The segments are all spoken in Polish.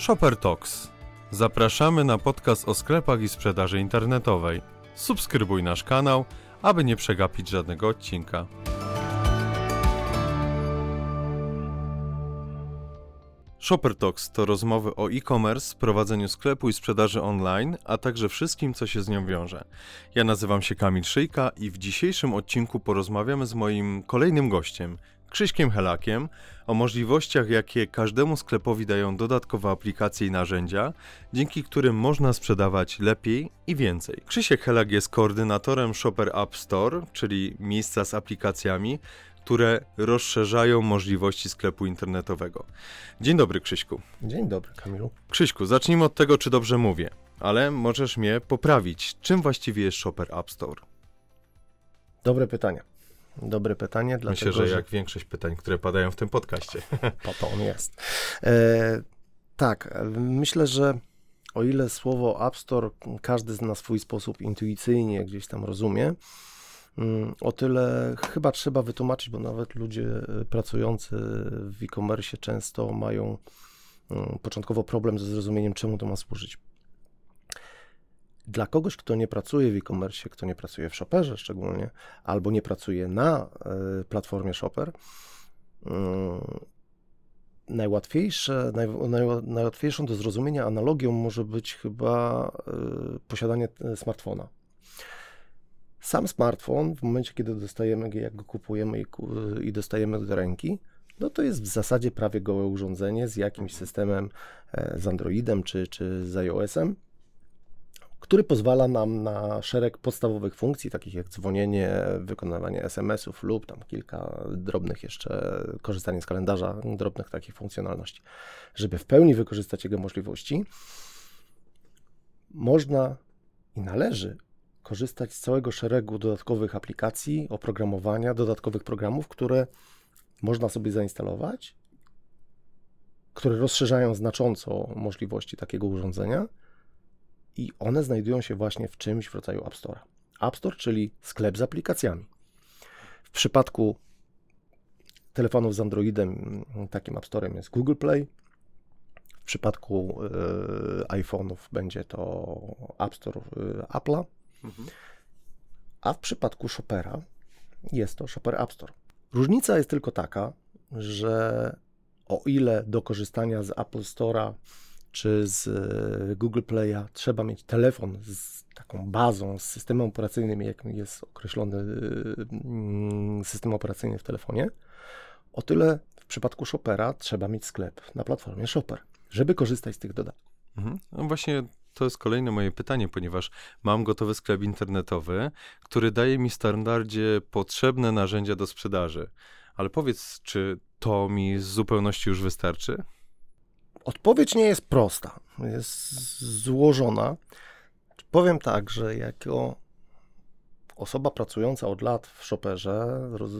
Shopper Talks. Zapraszamy na podcast o sklepach i sprzedaży internetowej. Subskrybuj nasz kanał, aby nie przegapić żadnego odcinka. Shopper Talks to rozmowy o e-commerce, prowadzeniu sklepu i sprzedaży online, a także wszystkim, co się z nią wiąże. Ja nazywam się Kamil Szyjka i w dzisiejszym odcinku porozmawiamy z moim kolejnym gościem, Krzyśkiem Helakiem, o możliwościach, jakie każdemu sklepowi dają dodatkowe aplikacje i narzędzia, dzięki którym można sprzedawać lepiej i więcej. Krzysiek Helak jest koordynatorem Shopper App Store, czyli miejsca z aplikacjami, które rozszerzają możliwości sklepu internetowego. Dzień dobry, Krzyśku. Dzień dobry, Kamilu. Krzyśku, zacznijmy od tego, czy dobrze mówię, ale możesz mnie poprawić. Czym właściwie jest Shopper App Store? Dobre pytanie. Dobre pytanie, dlatego Myślę, że jak większość pytań, które padają w tym podcaście. po to on jest. E, tak, myślę, że o ile słowo App Store każdy na swój sposób intuicyjnie gdzieś tam rozumie, mm, o tyle chyba trzeba wytłumaczyć, bo nawet ludzie e, pracujący w e-commerce często mają mm, początkowo problem ze zrozumieniem, czemu to ma służyć. Dla kogoś, kto nie pracuje w e-commerce, kto nie pracuje w Shopperze szczególnie, albo nie pracuje na y, platformie Shopper, y, najłatwiejsze, naj, naj, najłatwiejszą do zrozumienia analogią może być chyba y, posiadanie smartfona. Sam smartfon, w momencie, kiedy dostajemy, jak go kupujemy i, i dostajemy do ręki, no to jest w zasadzie prawie gołe urządzenie z jakimś systemem, e, z Androidem czy, czy z iOS-em, który pozwala nam na szereg podstawowych funkcji, takich jak dzwonienie, wykonywanie SMS-ów lub tam kilka drobnych jeszcze, korzystanie z kalendarza, drobnych takich funkcjonalności. Żeby w pełni wykorzystać jego możliwości, można i należy korzystać z całego szeregu dodatkowych aplikacji, oprogramowania, dodatkowych programów, które można sobie zainstalować, które rozszerzają znacząco możliwości takiego urządzenia i one znajdują się właśnie w czymś w rodzaju App Store. App Store, czyli sklep z aplikacjami. W przypadku telefonów z Androidem takim App Storem jest Google Play. W przypadku y, iPhone'ów będzie to App Store y, Apple'a. Mhm. A w przypadku Shoppera jest to Shopper App Store. Różnica jest tylko taka, że o ile do korzystania z Apple Store'a czy z e, Google Play'a trzeba mieć telefon z taką bazą, z systemem operacyjnym, jakim jest określony mm, system operacyjny w telefonie, o tyle w przypadku Shoppera trzeba mieć sklep na platformie Shopper, żeby korzystać z tych dodatków. Mhm. No właśnie to jest kolejne moje pytanie, ponieważ mam gotowy sklep internetowy, który daje mi w standardzie potrzebne narzędzia do sprzedaży. Ale powiedz, czy to mi z zupełności już wystarczy? Odpowiedź nie jest prosta, jest złożona. Powiem tak, że jako osoba pracująca od lat w Shopperze, roz,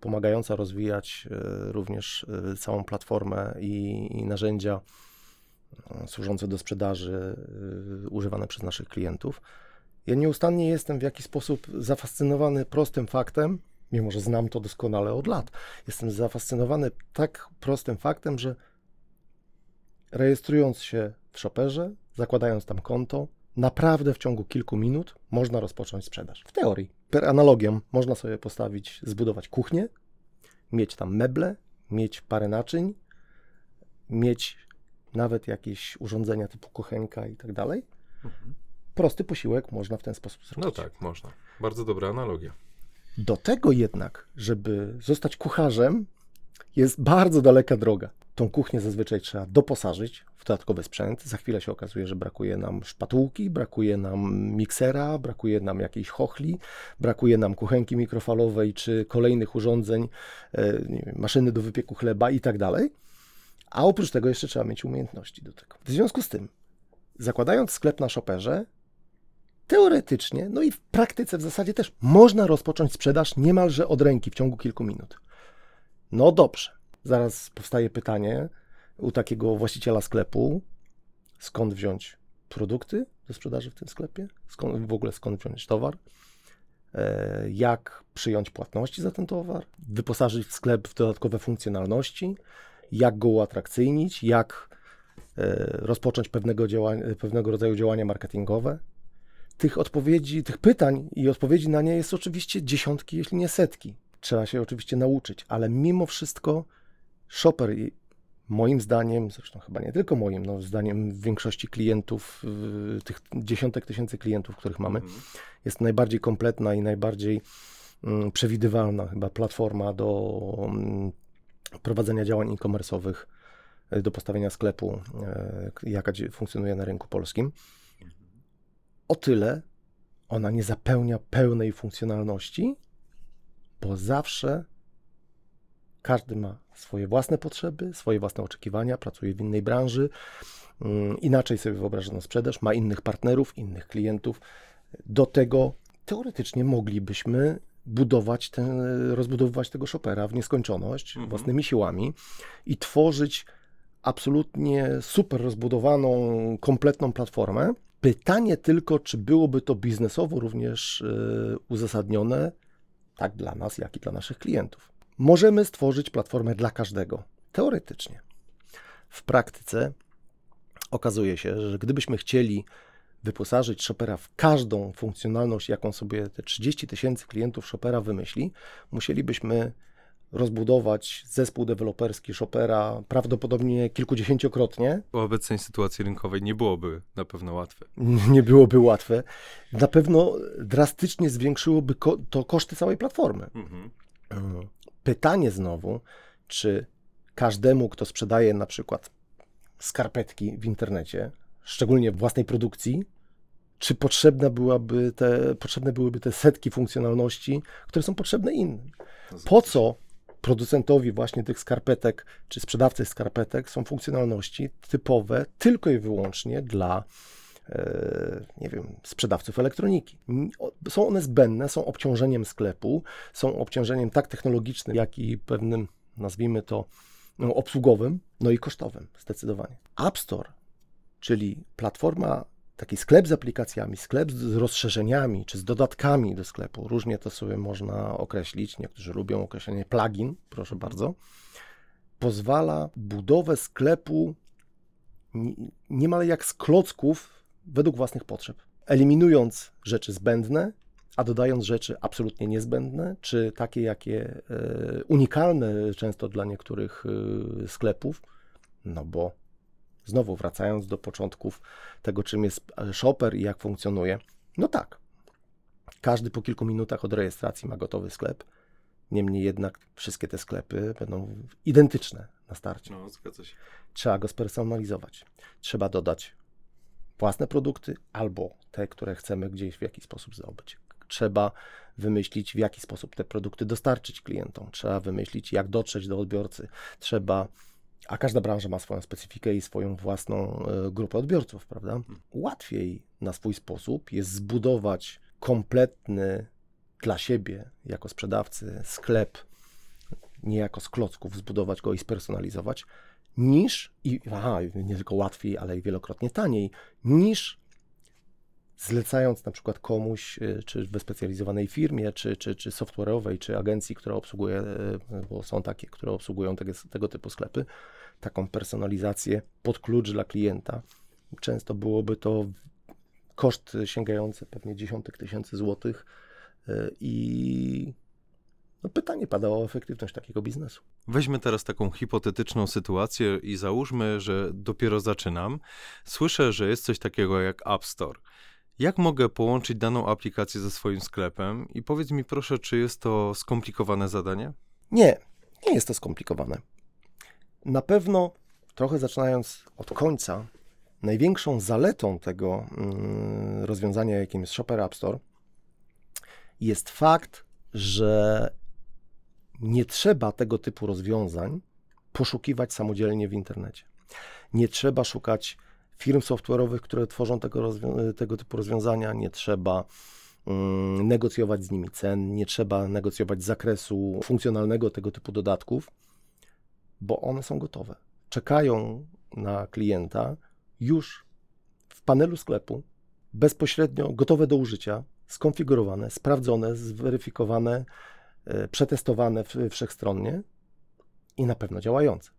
pomagająca rozwijać e, również e, całą platformę i, i narzędzia e, służące do sprzedaży, używane przez naszych klientów, ja nieustannie jestem w jakiś sposób zafascynowany prostym faktem, mimo że znam to doskonale od lat. Jestem zafascynowany tak prostym faktem, że rejestrując się w shopperze, zakładając tam konto, naprawdę w ciągu kilku minut można rozpocząć sprzedaż. W teorii. Per analogią można sobie postawić, zbudować kuchnię, mieć tam meble, mieć parę naczyń, mieć nawet jakieś urządzenia typu kuchenka i tak dalej. Mhm. Prosty posiłek można w ten sposób zrobić. No tak, można. Bardzo dobra analogia. Do tego jednak, żeby zostać kucharzem, jest bardzo daleka droga. Tą kuchnię zazwyczaj trzeba doposażyć w dodatkowy sprzęt. Za chwilę się okazuje, że brakuje nam szpatułki, brakuje nam miksera, brakuje nam jakiejś chochli, brakuje nam kuchenki mikrofalowej czy kolejnych urządzeń, e, maszyny do wypieku chleba i tak dalej. A oprócz tego jeszcze trzeba mieć umiejętności do tego. W związku z tym, zakładając sklep na shopperze, teoretycznie, no i w praktyce w zasadzie też można rozpocząć sprzedaż niemalże od ręki w ciągu kilku minut. No dobrze. Zaraz powstaje pytanie u takiego właściciela sklepu, skąd wziąć produkty do sprzedaży w tym sklepie, skąd, w ogóle skąd wziąć towar, e, jak przyjąć płatności za ten towar, wyposażyć sklep w dodatkowe funkcjonalności, jak go uatrakcyjnić, jak rozpocząć pewnego, działania, pewnego rodzaju działania marketingowe. Tych odpowiedzi, tych pytań i odpowiedzi na nie jest oczywiście dziesiątki, jeśli nie setki. Trzeba się oczywiście nauczyć, ale mimo wszystko shopper, moim zdaniem, zresztą chyba nie tylko moim, no zdaniem większości klientów, tych dziesiątek tysięcy klientów, których mamy, mhm. jest najbardziej kompletna i najbardziej mm, przewidywalna chyba platforma do mm, prowadzenia działań e-commerce'owych, e, do postawienia sklepu, e, jaka funkcjonuje na rynku polskim. O tyle ona nie zapełnia pełnej funkcjonalności, bo zawsze każdy ma swoje własne potrzeby, swoje własne oczekiwania, pracuje w innej branży, mm, inaczej sobie wyobraża na sprzedaż, ma innych partnerów, innych klientów. Do tego teoretycznie moglibyśmy budować ten, rozbudowywać tego shopera w nieskończoność mhm. własnymi siłami i tworzyć absolutnie super rozbudowaną, kompletną platformę. Pytanie tylko, czy byłoby to biznesowo również y, uzasadnione, tak dla nas, jak i dla naszych klientów. Możemy stworzyć platformę dla każdego, teoretycznie. W praktyce okazuje się, że gdybyśmy chcieli wyposażyć Shopera w każdą funkcjonalność, jaką sobie te 30 tysięcy klientów Shopera wymyśli, musielibyśmy rozbudować zespół deweloperski Shopera prawdopodobnie kilkudziesięciokrotnie. W obecnej sytuacji rynkowej nie byłoby na pewno łatwe. Nie byłoby łatwe. Na pewno drastycznie zwiększyłoby ko to koszty całej platformy. Mhm. Pytanie znowu, czy każdemu, kto sprzedaje na przykład skarpetki w internecie, szczególnie własnej produkcji, czy potrzebne, byłaby te, potrzebne byłyby te setki funkcjonalności, które są potrzebne innym? Po co producentowi właśnie tych skarpetek, czy sprzedawcy skarpetek są funkcjonalności typowe tylko i wyłącznie dla nie wiem, sprzedawców elektroniki. Są one zbędne, są obciążeniem sklepu, są obciążeniem tak technologicznym, jak i pewnym, nazwijmy to, no, obsługowym, no i kosztowym, zdecydowanie. App Store, czyli platforma taki sklep z aplikacjami, sklep z rozszerzeniami czy z dodatkami do sklepu, różnie to sobie można określić. Niektórzy lubią określenie plugin, proszę bardzo. Pozwala budowę sklepu niemal jak z klocków według własnych potrzeb, eliminując rzeczy zbędne, a dodając rzeczy absolutnie niezbędne, czy takie, jakie e, unikalne często dla niektórych e, sklepów, no bo Znowu wracając do początków tego, czym jest shopper i jak funkcjonuje. No tak, każdy po kilku minutach od rejestracji ma gotowy sklep. Niemniej jednak wszystkie te sklepy będą identyczne na starcie. No, zgadza się. Trzeba go spersonalizować. Trzeba dodać własne produkty albo te, które chcemy gdzieś w jakiś sposób zdobyć. Trzeba wymyślić, w jaki sposób te produkty dostarczyć klientom. Trzeba wymyślić, jak dotrzeć do odbiorcy. Trzeba a każda branża ma swoją specyfikę i swoją własną e, grupę odbiorców, prawda? Łatwiej na swój sposób jest zbudować kompletny dla siebie, jako sprzedawcy, sklep, nie jako z klocków, zbudować go i spersonalizować, niż, i aha, nie tylko łatwiej, ale i wielokrotnie taniej, niż zlecając na przykład komuś, e, czy wyspecjalizowanej firmie, czy, czy, czy software'owej, czy agencji, która obsługuje, e, bo są takie, które obsługują tego, tego typu sklepy, taką personalizację pod klucz dla klienta. Często byłoby to koszt sięgający pewnie dziesiątek tysięcy złotych e, i no pytanie pada o efektywność takiego biznesu. Weźmy teraz taką hipotetyczną sytuację i załóżmy, że dopiero zaczynam. Słyszę, że jest coś takiego jak App Store. Jak mogę połączyć daną aplikację ze swoim sklepem? I powiedz mi proszę, czy jest to skomplikowane zadanie? Nie, nie jest to skomplikowane. Na pewno, trochę zaczynając od końca, największą zaletą tego mm, rozwiązania, jakim jest Shopper App Store, jest fakt, że nie trzeba tego typu rozwiązań poszukiwać samodzielnie w internecie. Nie trzeba szukać firm software'owych, które tworzą tego, tego typu rozwiązania, nie trzeba mm, negocjować z nimi cen, nie trzeba negocjować zakresu funkcjonalnego tego typu dodatków, bo one są gotowe. Czekają na klienta już w panelu sklepu, bezpośrednio gotowe do użycia, skonfigurowane, sprawdzone, zweryfikowane, przetestowane wszechstronnie i na pewno działające.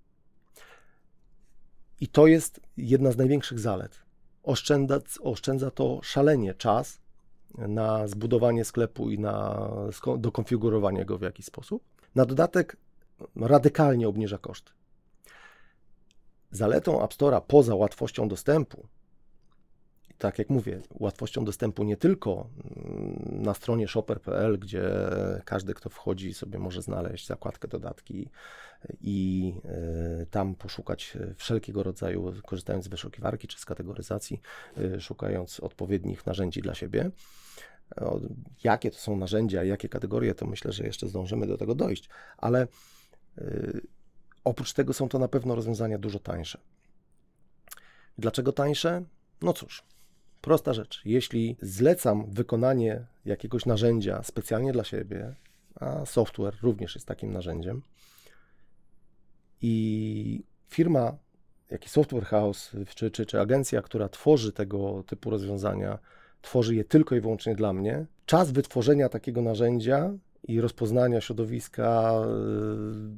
I to jest jedna z największych zalet. Oszczędza, oszczędza to szalenie czas na zbudowanie sklepu i na dokonfigurowanie go w jakiś sposób. Na dodatek radykalnie obniża koszty. Zaletą App Store'a poza łatwością dostępu, tak jak mówię, łatwością dostępu nie tylko mm, na stronie shopper.pl, gdzie każdy, kto wchodzi, sobie może znaleźć zakładkę dodatki i y, tam poszukać wszelkiego rodzaju, korzystając z wyszukiwarki czy z kategoryzacji, y, szukając odpowiednich narzędzi dla siebie. Jakie to są narzędzia, jakie kategorie, to myślę, że jeszcze zdążymy do tego dojść, ale y, oprócz tego są to na pewno rozwiązania dużo tańsze. Dlaczego tańsze? No cóż, prosta rzecz. Jeśli zlecam wykonanie jakiegoś narzędzia specjalnie dla siebie, a software również jest takim narzędziem, i firma, jakiś software house, czy, czy, czy agencja, która tworzy tego typu rozwiązania, tworzy je tylko i wyłącznie dla mnie, czas wytworzenia takiego narzędzia i rozpoznania środowiska, yy,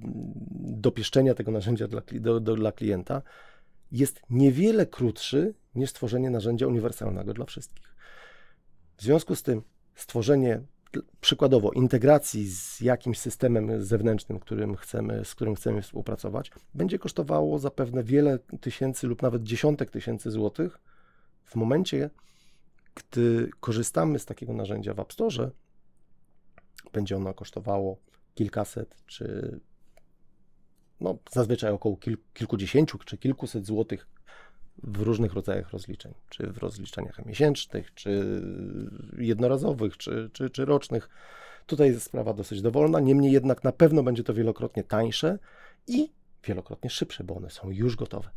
dopieszczenia tego narzędzia dla, do, do, dla klienta jest niewiele krótszy niż stworzenie narzędzia uniwersalnego dla wszystkich. W związku z tym stworzenie przykładowo integracji z jakimś systemem zewnętrznym, którym chcemy, z którym chcemy współpracować, będzie kosztowało zapewne wiele tysięcy lub nawet dziesiątek tysięcy złotych w momencie, gdy korzystamy z takiego narzędzia w App Store, będzie ono kosztowało kilkaset czy no, zazwyczaj około kil, kilkudziesięciu czy kilkuset złotych w różnych rodzajach rozliczeń, czy w rozliczeniach miesięcznych, czy jednorazowych, czy, czy, czy rocznych. Tutaj jest sprawa dosyć dowolna, niemniej jednak na pewno będzie to wielokrotnie tańsze i wielokrotnie szybsze, bo one są już gotowe.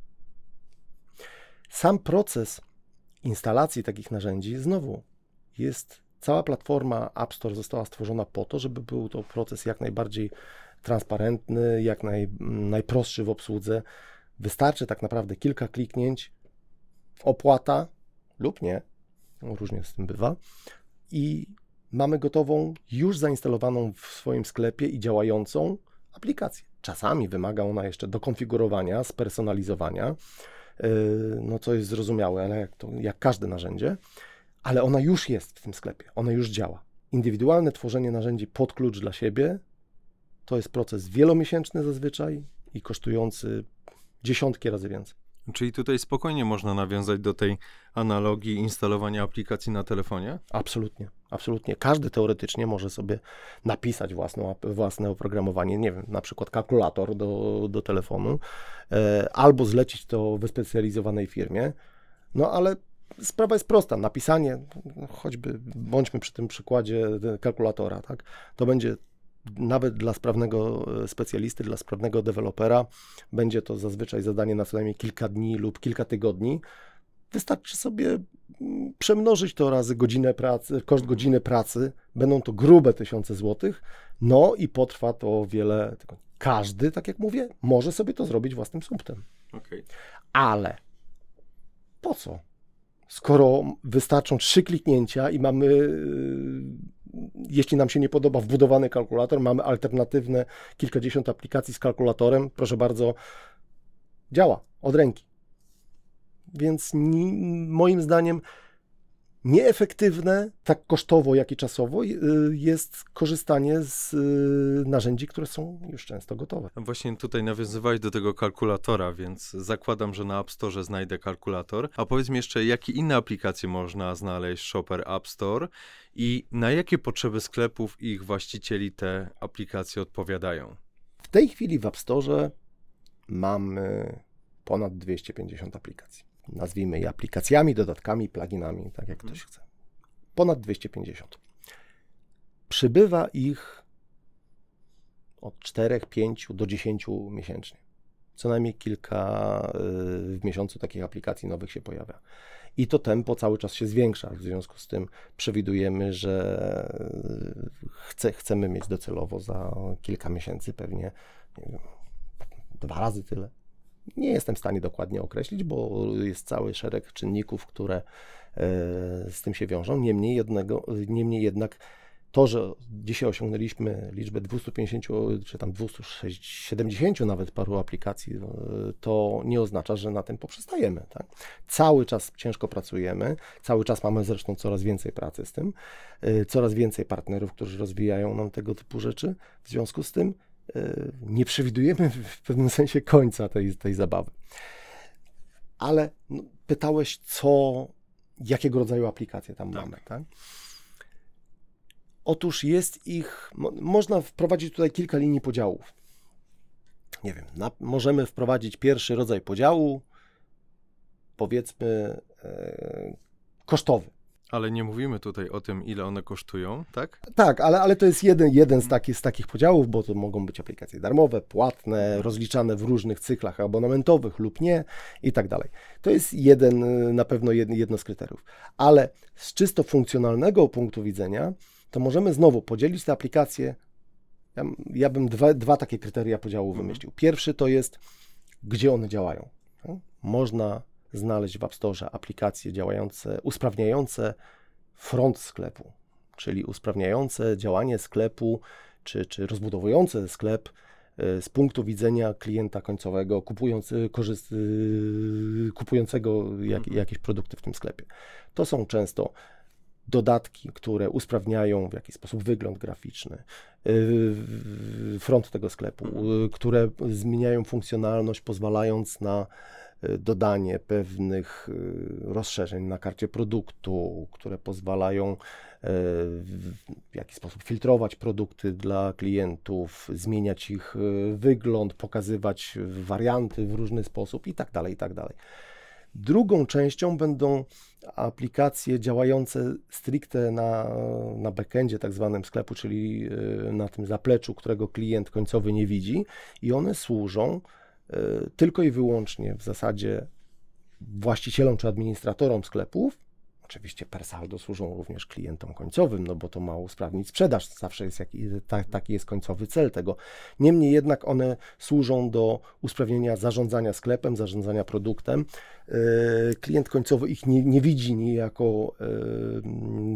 Sam proces instalacji takich narzędzi znowu jest cała platforma App Store została stworzona po to, żeby był to proces jak najbardziej transparentny, jak naj, najprostszy w obsłudze. Wystarczy tak naprawdę kilka kliknięć, opłata lub nie, no, różnie z tym bywa, i mamy gotową, już zainstalowaną w swoim sklepie i działającą aplikację. Czasami wymaga ona jeszcze dokonfigurowania, spersonalizowania, yy, no co jest zrozumiałe, ale jak, to, jak każde narzędzie, ale ona już jest w tym sklepie, ona już działa. Indywidualne tworzenie narzędzi pod klucz dla siebie to jest proces wielomiesięczny zazwyczaj i kosztujący dziesiątki razy więcej. Czyli tutaj spokojnie można nawiązać do tej analogii instalowania aplikacji na telefonie? Absolutnie, absolutnie. Każdy teoretycznie może sobie napisać własną, własne oprogramowanie, nie wiem, na przykład kalkulator do, do telefonu, e, albo zlecić to wyspecjalizowanej firmie. No ale sprawa jest prosta. Napisanie, choćby bądźmy przy tym przykładzie kalkulatora, tak? To będzie nawet dla sprawnego e, specjalisty, dla sprawnego dewelopera, będzie to zazwyczaj zadanie na co najmniej kilka dni lub kilka tygodni. Wystarczy sobie mm, przemnożyć to razy godzinę pracy, koszt godziny pracy, będą to grube tysiące złotych, no i potrwa to wiele tygodni. Każdy, tak jak mówię, może sobie to zrobić własnym sumptem. Okej. Ale po co? Skoro wystarczą trzy kliknięcia i mamy, yy, jeśli nam się nie podoba wbudowany kalkulator, mamy alternatywne kilkadziesiąt aplikacji z kalkulatorem, proszę bardzo, działa od ręki. Więc ni, moim zdaniem nieefektywne, tak kosztowo, jak i czasowo, yy, jest korzystanie z yy, narzędzi, które są już często gotowe. Właśnie tutaj nawiązywałeś do tego kalkulatora, więc zakładam, że na App Store znajdę kalkulator. A powiedz mi jeszcze, jakie inne aplikacje można znaleźć w Shopper App Store i na jakie potrzeby sklepów i ich właścicieli te aplikacje odpowiadają? W tej chwili w App Store mamy ponad 250 aplikacji. Nazwijmy je aplikacjami, dodatkami, pluginami, tak jak ktoś chce. Ponad 250. Przybywa ich od 4, 5 do 10 miesięcznie. Co najmniej kilka y, w miesiącu takich aplikacji nowych się pojawia. I to tempo cały czas się zwiększa. W związku z tym przewidujemy, że y, chce, chcemy mieć docelowo za kilka miesięcy pewnie nie wiem, dwa razy tyle. Nie jestem w stanie dokładnie określić, bo jest cały szereg czynników, które e, z tym się wiążą. Niemniej, jednego, niemniej jednak to, że dzisiaj osiągnęliśmy liczbę 250 czy tam 270 nawet paru aplikacji, e, to nie oznacza, że na tym poprzestajemy. Tak? Cały czas ciężko pracujemy, cały czas mamy zresztą coraz więcej pracy z tym, e, coraz więcej partnerów, którzy rozwijają nam tego typu rzeczy. W związku z tym nie przewidujemy w pewnym sensie końca tej, tej zabawy. Ale no, pytałeś, co, jakiego rodzaju aplikacje tam Tak. mamy, tak? Otóż jest ich, mo, można wprowadzić tutaj kilka linii podziałów. Nie wiem, na, możemy wprowadzić pierwszy rodzaj podziału, powiedzmy e, kosztowy. Ale nie mówimy tutaj o tym, ile one kosztują, tak? Tak, ale, ale to jest jeden, jeden z, takich, z takich podziałów, bo to mogą być aplikacje darmowe, płatne, rozliczane w różnych cyklach abonamentowych lub nie i tak dalej. To jest jeden, na pewno jedno, jedno z kryteriów. Ale z czysto funkcjonalnego punktu widzenia, to możemy znowu podzielić te aplikacje. Ja, ja bym dwa, dwa takie kryteria podziału Mhm. wymyślił. Pierwszy to jest, gdzie one działają. No, Można znaleźć w App Store aplikacje działające, usprawniające front sklepu, czyli usprawniające działanie sklepu, czy, czy rozbudowujące sklep y, z punktu widzenia klienta końcowego, kupując, y, korzyst, y, kupującego jak, Mhm. jakieś produkty w tym sklepie. To są często dodatki, które usprawniają w jakiś sposób wygląd graficzny, front tego sklepu, y, które zmieniają funkcjonalność, pozwalając na dodanie pewnych y, rozszerzeń na karcie produktu, które pozwalają y, w jakiś sposób filtrować produkty dla klientów, zmieniać ich y, wygląd, pokazywać warianty w różny sposób i tak dalej, i tak dalej. Drugą częścią będą aplikacje działające stricte na, na backendzie tak zwanym sklepu, czyli na tym zapleczu, którego klient końcowy nie widzi i one służą tylko i wyłącznie w zasadzie właścicielom czy administratorom sklepów. Oczywiście per saldo służą również klientom końcowym, no bo to ma usprawnić sprzedaż, zawsze jest jaki, ta, taki jest końcowy cel tego. Niemniej jednak one służą do usprawnienia zarządzania sklepem, zarządzania produktem. Yy, Klient końcowy ich nie, nie widzi niejako yy,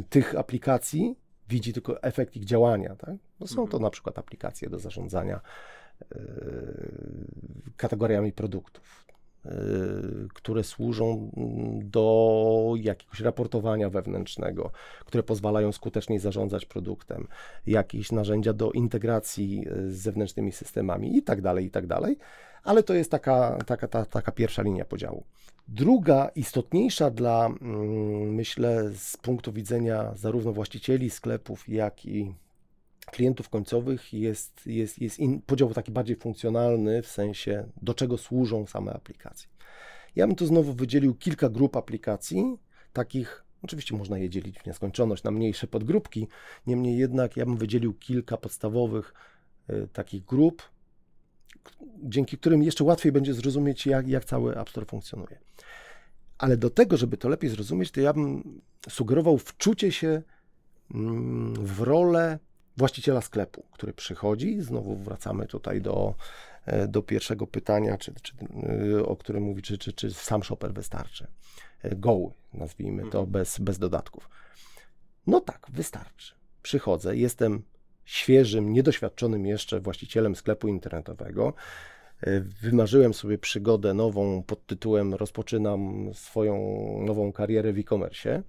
tych aplikacji, widzi tylko efekt ich działania. Tak? No są to Mhm. na przykład aplikacje do zarządzania kategoriami produktów, yy, które służą mm, do jakiegoś raportowania wewnętrznego, które pozwalają skuteczniej zarządzać produktem, jakieś narzędzia do integracji yy, z zewnętrznymi systemami i tak dalej, i tak dalej. Ale to jest taka, taka, ta, taka pierwsza linia podziału. Druga, istotniejsza dla, mm, myślę, z punktu widzenia zarówno właścicieli sklepów, jak i klientów końcowych jest, jest, jest in, podział taki bardziej funkcjonalny, w sensie do czego służą same aplikacje. Ja bym tu znowu wydzielił kilka grup aplikacji, takich, oczywiście można je dzielić w nieskończoność na mniejsze podgrupki, niemniej jednak ja bym wydzielił kilka podstawowych y, takich grup, dzięki którym jeszcze łatwiej będzie zrozumieć, jak, jak cały App Store funkcjonuje. Ale do tego, żeby to lepiej zrozumieć, to ja bym sugerował wczucie się mm, w rolę właściciela sklepu, który przychodzi. Znowu wracamy tutaj do, e, do pierwszego pytania, czy, czy, y, o którym mówi, czy, czy, czy sam shopper wystarczy. E, Goły, nazwijmy to, Mhm. bez, bez dodatków. No tak, wystarczy. Przychodzę, jestem świeżym, niedoświadczonym jeszcze właścicielem sklepu internetowego. E, Wymarzyłem sobie przygodę nową pod tytułem Rozpoczynam swoją nową karierę w e-commerce.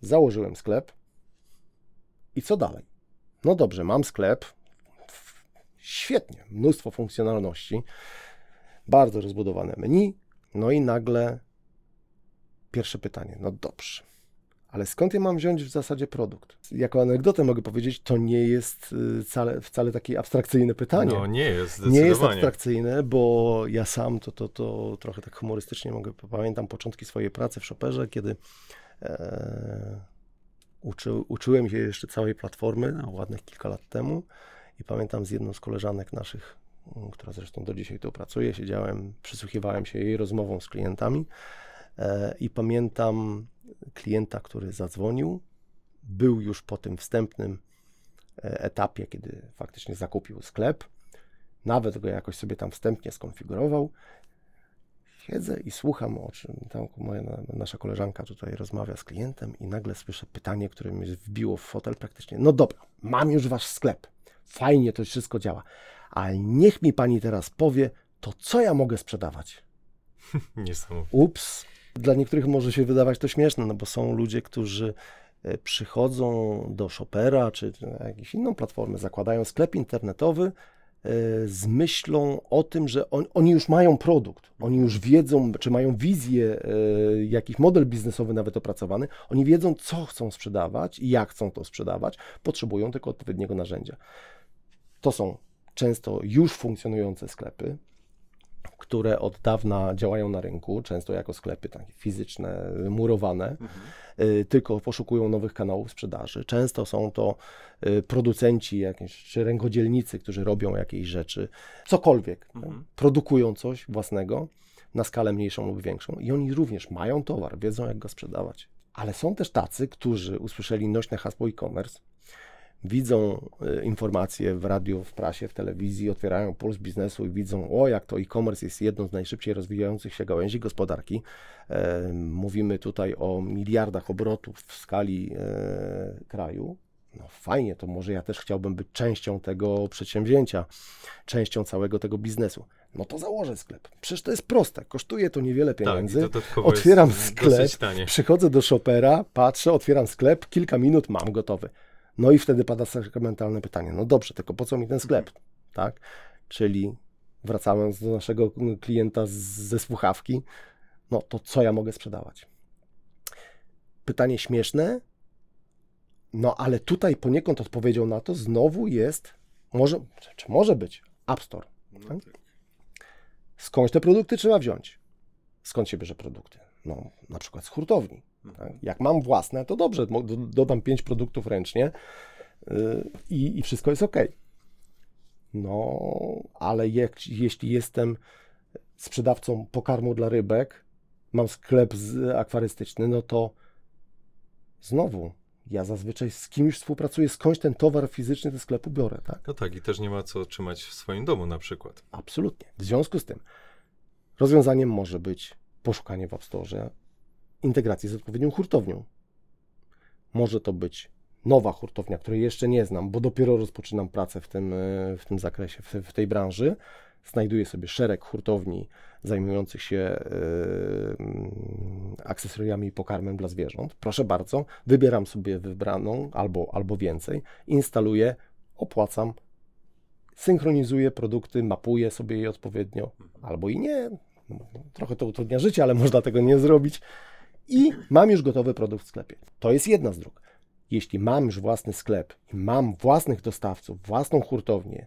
Założyłem sklep. I co dalej? No dobrze, mam sklep. Świetnie, mnóstwo funkcjonalności, bardzo rozbudowane menu. No i nagle pierwsze pytanie. No dobrze, ale skąd ja mam wziąć w zasadzie produkt? Jako anegdotę mogę powiedzieć, to nie jest y, wcale, wcale takie abstrakcyjne pytanie. No nie jest, Nie jest abstrakcyjne, bo ja sam to, to, to trochę tak humorystycznie mogę, pamiętam początki swojej pracy w Shopperze, kiedy e, uczy, uczyłem się jeszcze całej platformy, no, ładnych kilka lat temu. I pamiętam z jedną z koleżanek naszych, m, która zresztą do dzisiaj tu pracuje, siedziałem, przysłuchiwałem się jej rozmowom z klientami. E, i pamiętam klienta, który zadzwonił, był już po tym wstępnym e, etapie, kiedy faktycznie zakupił sklep, nawet go jakoś sobie tam wstępnie skonfigurował. Siedzę i słucham, o czym tam moja, nasza koleżanka tutaj rozmawia z klientem i nagle słyszę pytanie, które mnie wbiło w fotel praktycznie. No dobra, mam już wasz sklep. Fajnie to wszystko działa. Ale niech mi pani teraz powie, to co ja mogę sprzedawać? Niesamowite. Ups. Dla niektórych może się wydawać to śmieszne, no bo są ludzie, którzy e, przychodzą do Shopera czy na jakąś inną platformę, zakładają sklep internetowy z myślą o tym, że on, oni już mają produkt, oni już wiedzą, czy mają wizję, e, jakiś model biznesowy nawet opracowany, oni wiedzą, co chcą sprzedawać i jak chcą to sprzedawać, potrzebują tylko odpowiedniego narzędzia. To są często już funkcjonujące sklepy, które od dawna działają na rynku, często jako sklepy takie fizyczne, murowane, y, tylko poszukują nowych kanałów sprzedaży. Często są to y, producenci jakieś, czy rękodzielnicy, którzy robią jakieś rzeczy, cokolwiek, Mhm. tak? produkują coś własnego na skalę mniejszą lub większą i oni również mają towar, wiedzą jak go sprzedawać. Ale są też tacy, którzy usłyszeli nośne hasło e-commerce, widzą y, informacje w radiu, w prasie, w telewizji, otwierają puls biznesu i widzą, o jak to e-commerce jest jedną z najszybciej rozwijających się gałęzi gospodarki. E, mówimy tutaj o miliardach obrotów w skali e, kraju. No fajnie, to może ja też chciałbym być częścią tego przedsięwzięcia, częścią całego tego biznesu. No to założę sklep. Przecież to jest proste, kosztuje to niewiele Tak, pieniędzy. dodatkowo Otwieram sklep. Przychodzę do Shopera, patrzę, otwieram sklep, kilka minut, mam gotowy. No i wtedy pada sakramentalne pytanie, no dobrze, tylko po co mi ten sklep, tak? Czyli wracając do naszego klienta z, ze słuchawki, no to co ja mogę sprzedawać? Pytanie śmieszne, no ale tutaj poniekąd odpowiedzią na to znowu jest, może, czy może być App Store. tak? Skądś te produkty trzeba wziąć? Skąd się bierze produkty? No, na przykład z hurtowni. Tak? Jak mam własne, to dobrze, dodam pięć produktów ręcznie yy, i, i wszystko jest ok. No, ale jak, jeśli jestem sprzedawcą pokarmu dla rybek, mam sklep z, akwarystyczny, no to znowu ja zazwyczaj z kimś współpracuję, skądś ten towar fizyczny do sklepu biorę, tak? No tak, i też nie ma co trzymać w swoim domu na przykład. Absolutnie. W związku z tym rozwiązaniem może być poszukanie w App Store integracji z odpowiednią hurtownią. Może to być nowa hurtownia, której jeszcze nie znam, bo dopiero rozpoczynam pracę w tym, e, w tym zakresie, w, w tej branży. Znajduję sobie szereg hurtowni zajmujących się mm, akcesoriami i pokarmem dla zwierząt. Proszę bardzo, wybieram sobie wybraną albo, albo więcej, instaluję, opłacam, synchronizuję produkty, mapuję sobie je odpowiednio, albo i nie. Trochę to utrudnia życie, ale można tego nie zrobić. I mam już gotowy produkt w sklepie. To jest jedna z dróg. Jeśli mam już własny sklep i mam własnych dostawców, własną hurtownię,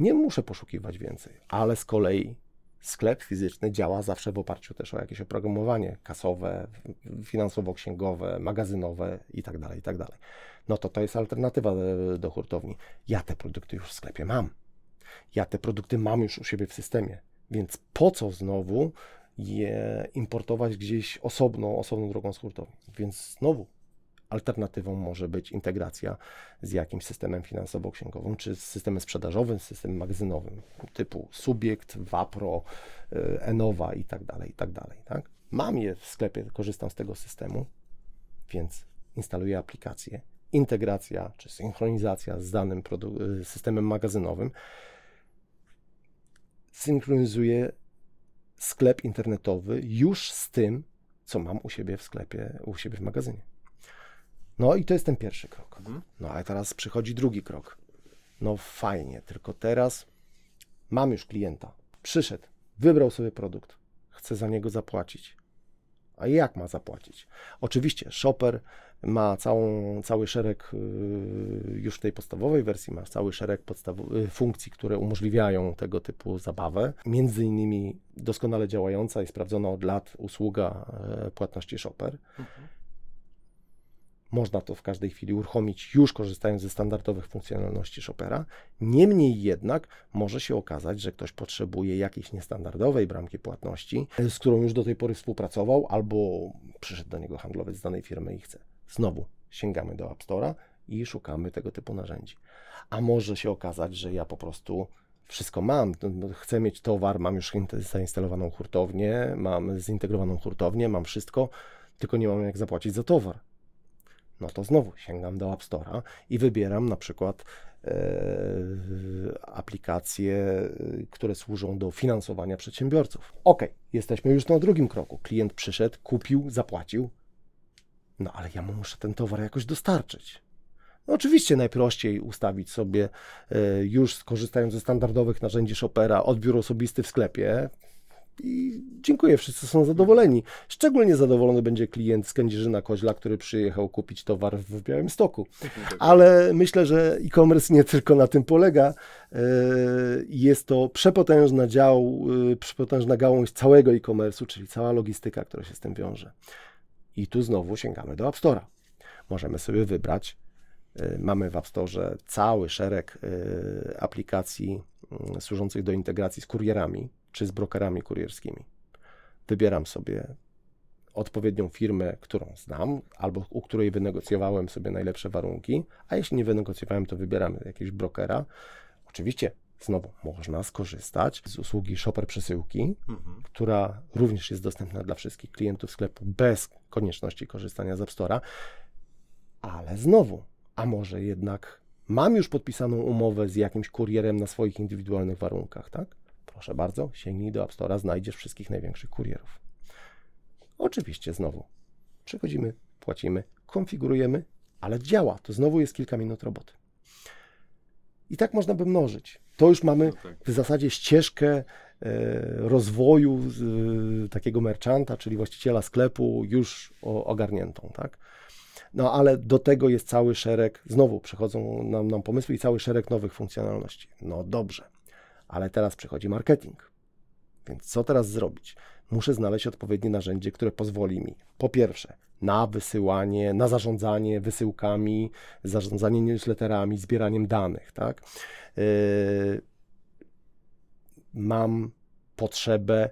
nie muszę poszukiwać więcej, ale z kolei sklep fizyczny działa zawsze w oparciu też o jakieś oprogramowanie kasowe, finansowo-księgowe, magazynowe itd., itd. No to to jest alternatywa do, do hurtowni. Ja te produkty już w sklepie mam. Ja te produkty mam już u siebie w systemie, więc po co znowu je importować gdzieś osobną, osobną drogą z hurtowni? Więc znowu alternatywą może być integracja z jakimś systemem finansowo-księgowym, czy z systemem sprzedażowym, z systemem magazynowym, typu Subiekt, Wapro, y, Enowa i tak dalej, i tak dalej. Tak? Mam je w sklepie, korzystam z tego systemu, więc instaluję aplikację. Integracja czy synchronizacja z danym y, systemem magazynowym synchronizuje sklep internetowy już z tym, co mam u siebie w sklepie, u siebie w magazynie. No i to jest ten pierwszy krok. Mhm. No a teraz przychodzi drugi krok. No fajnie, tylko teraz mam już klienta. Przyszedł, wybrał sobie produkt, chce za niego zapłacić. A jak ma zapłacić? Oczywiście Shopper ma całą, cały szereg, yy, już w tej podstawowej wersji ma cały szereg yy, funkcji, które umożliwiają tego typu zabawę. Między innymi doskonale działająca i sprawdzona od lat usługa e, płatności Shopper. Można to w każdej chwili uruchomić, już korzystając ze standardowych funkcjonalności Shopera. Niemniej jednak może się okazać, że ktoś potrzebuje jakiejś niestandardowej bramki płatności, z którą już do tej pory współpracował, albo przyszedł do niego handlowiec z danej firmy i chce. Znowu sięgamy do App Store'a i szukamy tego typu narzędzi. A może się okazać, że ja po prostu wszystko mam, no, no, chcę mieć towar, mam już in- zainstalowaną hurtownię, mam zintegrowaną hurtownię, mam wszystko, tylko nie mam jak zapłacić za towar. No to znowu sięgam do App Store'a i wybieram na przykład e, aplikacje, e, które służą do finansowania przedsiębiorców. Ok, jesteśmy już na drugim kroku. Klient przyszedł, kupił, zapłacił. No ale ja mu muszę ten towar jakoś dostarczyć. No, oczywiście najprościej ustawić sobie e, już skorzystając ze standardowych narzędzi Shopera odbiór osobisty w sklepie. I dziękuję, wszyscy są zadowoleni. Szczególnie zadowolony będzie klient z Kędzierzyna Koźla, który przyjechał kupić towar w Białymstoku. Ale myślę, że e-commerce nie tylko na tym polega. E, Jest to przepotężna dział, e, przepotężna gałąź całego e-commerce'u, czyli cała logistyka, która się z tym wiąże. I tu znowu sięgamy do App Store'a. Możemy sobie wybrać. e, Mamy w App Store cały szereg aplikacji mm, służących do integracji z kurierami czy z brokerami kurierskimi. Wybieram sobie odpowiednią firmę, którą znam, albo u której wynegocjowałem sobie najlepsze warunki, a jeśli nie wynegocjowałem, to wybieramy jakiegoś brokera. Oczywiście, znowu można skorzystać z usługi Shopper Przesyłki, Mhm. która również jest dostępna dla wszystkich klientów sklepu bez konieczności korzystania z App Store'a, ale znowu, a może jednak mam już podpisaną umowę z jakimś kurierem na swoich indywidualnych warunkach, tak? Proszę bardzo, sięgnij do App Store'a, znajdziesz wszystkich największych kurierów. Oczywiście znowu przychodzimy, płacimy, konfigurujemy, ale działa. To znowu jest kilka minut roboty. I tak można by mnożyć. To już mamy No tak. w zasadzie ścieżkę e, rozwoju e, takiego merchanta, czyli właściciela sklepu, już ogarniętą, tak? No ale do tego jest cały szereg, znowu przychodzą nam, nam pomysły i cały szereg nowych funkcjonalności. No dobrze, ale teraz przychodzi marketing. Więc co teraz zrobić? Muszę znaleźć odpowiednie narzędzie, które pozwoli mi, po pierwsze, na wysyłanie, na zarządzanie wysyłkami, zarządzanie newsletterami, zbieraniem danych, tak? Yy, mam potrzebę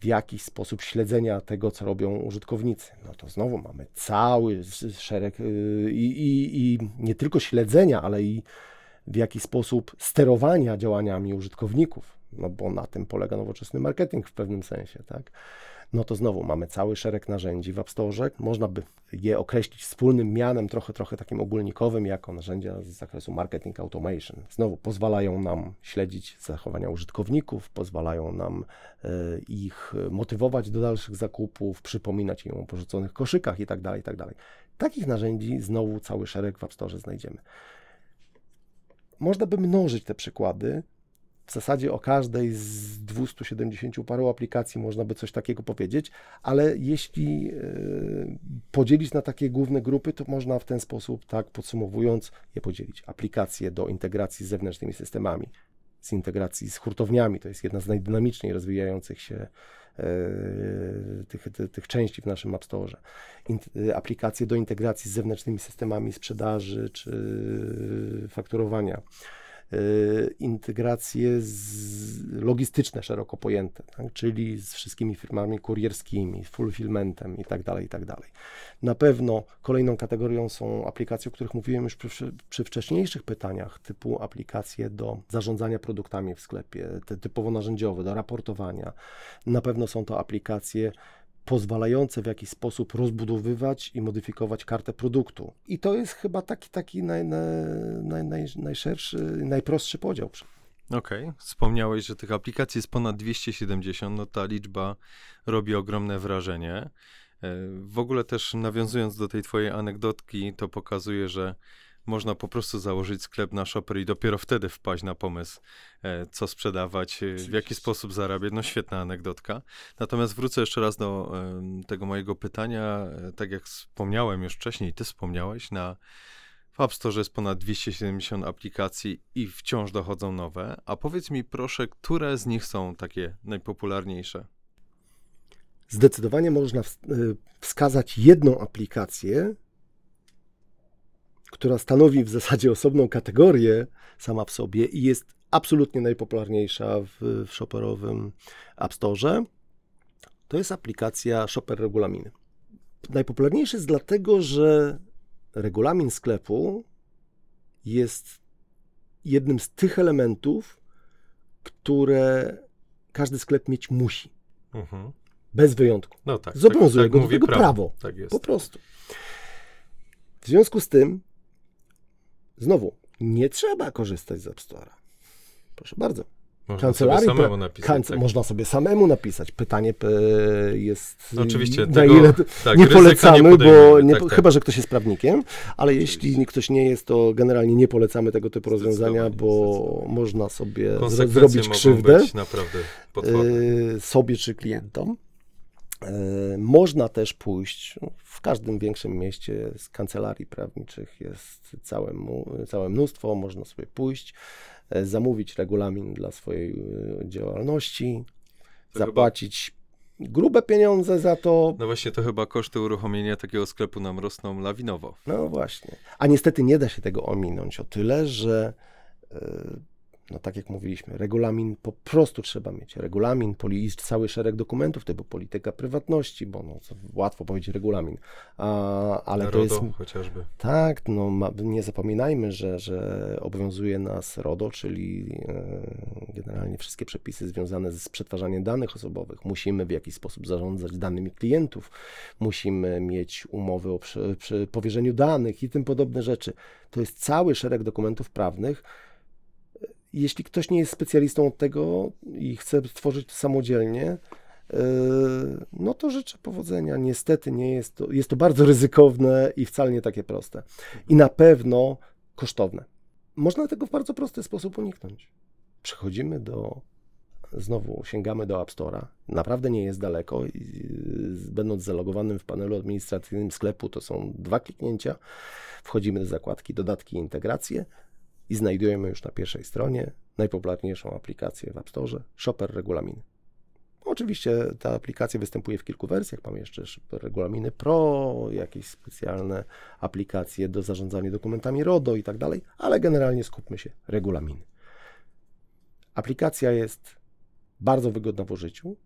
w jakiś sposób śledzenia tego, co robią użytkownicy. No to znowu mamy cały sz- szereg yy, i, i nie tylko śledzenia, ale i w jaki sposób sterowania działaniami użytkowników, no bo na tym polega nowoczesny marketing w pewnym sensie, tak? No to znowu mamy cały szereg narzędzi w App Store. Można by je określić wspólnym mianem, trochę, trochę takim ogólnikowym, jako narzędzia z zakresu marketing automation. Znowu pozwalają nam śledzić zachowania użytkowników, pozwalają nam e, ich motywować do dalszych zakupów, przypominać im o porzuconych koszykach itd., tak itd. Takich narzędzi znowu cały szereg w App Store znajdziemy można by mnożyć te przykłady. W zasadzie o każdej z 270 paru aplikacji można by coś takiego powiedzieć, ale jeśli e, podzielić na takie główne grupy, to można w ten sposób, tak podsumowując, je podzielić. Aplikacje do integracji z zewnętrznymi systemami, z integracji z hurtowniami, to jest jedna z najdynamiczniej rozwijających się tych, tych, tych części w naszym App Store. Int- aplikacje do integracji z zewnętrznymi systemami sprzedaży czy fakturowania. Y, Integracje logistyczne szeroko pojęte, tak? czyli z wszystkimi firmami kurierskimi, fulfillmentem tak tak dalej. Na pewno kolejną kategorią są aplikacje, o których mówiłem już przy, przy wcześniejszych pytaniach, typu aplikacje do zarządzania produktami w sklepie, te typowo narzędziowe, do raportowania. Na pewno są to aplikacje pozwalające w jakiś sposób rozbudowywać i modyfikować kartę produktu. I to jest chyba taki, taki naj, naj, naj, naj, najszerszy, najprostszy podział. Okej, wspomniałeś, że tych aplikacji jest ponad 270, no ta liczba robi ogromne wrażenie. E, W ogóle też nawiązując do tej twojej anegdotki, to pokazuje, że można po prostu założyć sklep na Shopper i dopiero wtedy wpaść na pomysł, e, co sprzedawać, e, w jaki sposób zarabiać. No świetna anegdotka. Natomiast wrócę jeszcze raz do em, tego mojego pytania. E, Tak jak wspomniałem już wcześniej, ty wspomniałeś, na w App Store jest ponad 270 aplikacji i wciąż dochodzą nowe. A powiedz mi proszę, które z nich są takie najpopularniejsze? Zdecydowanie można ws- wskazać jedną aplikację, która stanowi w zasadzie osobną kategorię sama w sobie i jest absolutnie najpopularniejsza w, w shopperowym App Store. To jest aplikacja Shopper Regulaminy. Najpopularniejszy jest dlatego, że regulamin sklepu jest jednym z tych elementów, które każdy sklep mieć musi. Mhm. Bez wyjątku. No tak. Zobowiązuje tak, go tak do mówi tego prawo. Tak jest. Po prostu. W związku z tym, znowu, nie trzeba korzystać z App Store'a. Proszę bardzo. Można kancelarii sobie samemu napisać. Kanc- tak. Można sobie samemu napisać. Pytanie e, jest. No Oczywiście, na tego- ile tak, nie polecamy, nie bo podejmujemy, nie, tak, tak. chyba, że ktoś jest prawnikiem, ale Oczywiście. jeśli ktoś nie jest, to generalnie nie polecamy tego typu rozwiązania, bo można sobie zrobić krzywdę być naprawdę potworne. e, sobie czy klientom. E, Można też pójść w każdym większym mieście z kancelarii prawniczych jest całe, całe mnóstwo. Można sobie pójść, e, zamówić regulamin dla swojej e, działalności, To chyba- zapłacić grube pieniądze za to. No właśnie, to chyba koszty uruchomienia takiego sklepu nam rosną lawinowo. No właśnie. A niestety nie da się tego ominąć o tyle, że no tak jak mówiliśmy, regulamin po prostu trzeba mieć. Regulamin, poli, cały szereg dokumentów typu polityka prywatności, bo no, łatwo powiedzieć regulamin, a, ale to RODO jest chociażby. tak, no ma, nie zapominajmy, że, że obowiązuje nas RODO, czyli e, generalnie wszystkie przepisy związane z przetwarzaniem danych osobowych. Musimy w jakiś sposób zarządzać danymi klientów, musimy mieć umowy o przy, przy powierzeniu danych i tym podobne rzeczy. To jest cały szereg dokumentów prawnych. Jeśli ktoś nie jest specjalistą od tego i chce tworzyć samodzielnie, Yy, no to życzę powodzenia. Niestety nie jest to, jest to bardzo ryzykowne i wcale nie takie proste. I na pewno kosztowne. Można tego w bardzo prosty sposób uniknąć. Przechodzimy do, znowu sięgamy do App Store'a. Naprawdę nie jest daleko. Yy, będąc zalogowanym w panelu administracyjnym sklepu, to są dwa kliknięcia. Wchodzimy do zakładki dodatki i integracje i znajdujemy już na pierwszej stronie najpopularniejszą aplikację w App Store, Shopper Regulaminy. Oczywiście ta aplikacja występuje w kilku wersjach. Mamy jeszcze regulaminy Pro, jakieś specjalne aplikacje do zarządzania dokumentami RODO i tak dalej, ale generalnie skupmy się regulaminy. Aplikacja jest bardzo wygodna w użyciu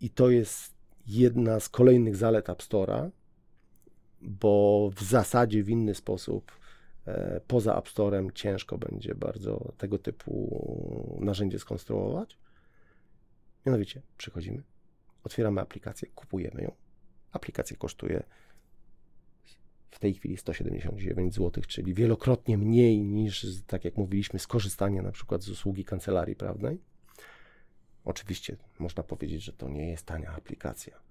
i to jest jedna z kolejnych zalet App Store'a, bo w zasadzie w inny sposób poza App Store'em ciężko będzie bardzo tego typu narzędzie skonstruować. Mianowicie przychodzimy, otwieramy aplikację, kupujemy ją. Aplikacja kosztuje w tej chwili 179 zł, czyli wielokrotnie mniej niż, tak jak mówiliśmy, skorzystanie na przykład z usługi kancelarii prawnej. Oczywiście można powiedzieć, że to nie jest tania aplikacja.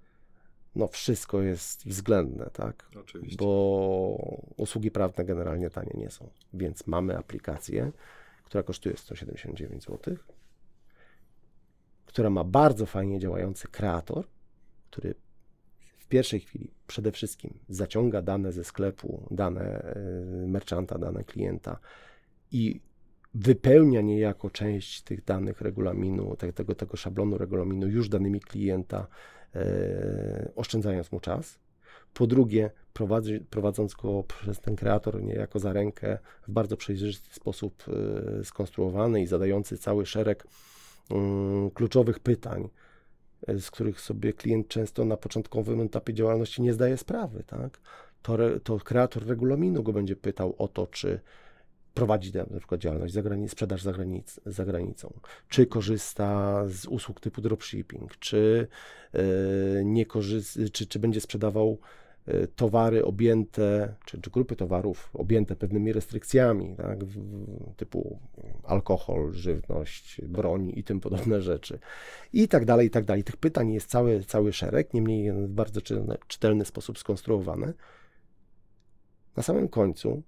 No wszystko jest względne, tak? Oczywiście. Bo usługi prawne generalnie tanie nie są. Więc mamy aplikację, która kosztuje 179 zł, która ma bardzo fajnie działający kreator, który w pierwszej chwili przede wszystkim zaciąga dane ze sklepu, dane y, merchanta, dane klienta i wypełnia niejako część tych danych regulaminu, te- tego, tego szablonu regulaminu już danymi klienta, e, oszczędzając mu czas. Po drugie, prowadzi, prowadząc go przez ten kreator niejako za rękę w bardzo przejrzysty sposób e, skonstruowany i zadający cały szereg mm, kluczowych pytań, e, z których sobie klient często na początkowym etapie działalności nie zdaje sprawy, tak? To, to kreator regulaminu go będzie pytał o to, czy prowadzi na przykład działalność za granic, sprzedaż za, granic, za granicą, czy korzysta z usług typu dropshipping, czy, e, nie czy, czy będzie sprzedawał e, towary objęte, czy, czy grupy towarów objęte pewnymi restrykcjami, tak, typu alkohol, żywność, broń i tym podobne rzeczy. I tak dalej, i tak dalej. Tych pytań jest cały, cały szereg, niemniej w bardzo czytelny, czytelny sposób skonstruowane. Na samym końcu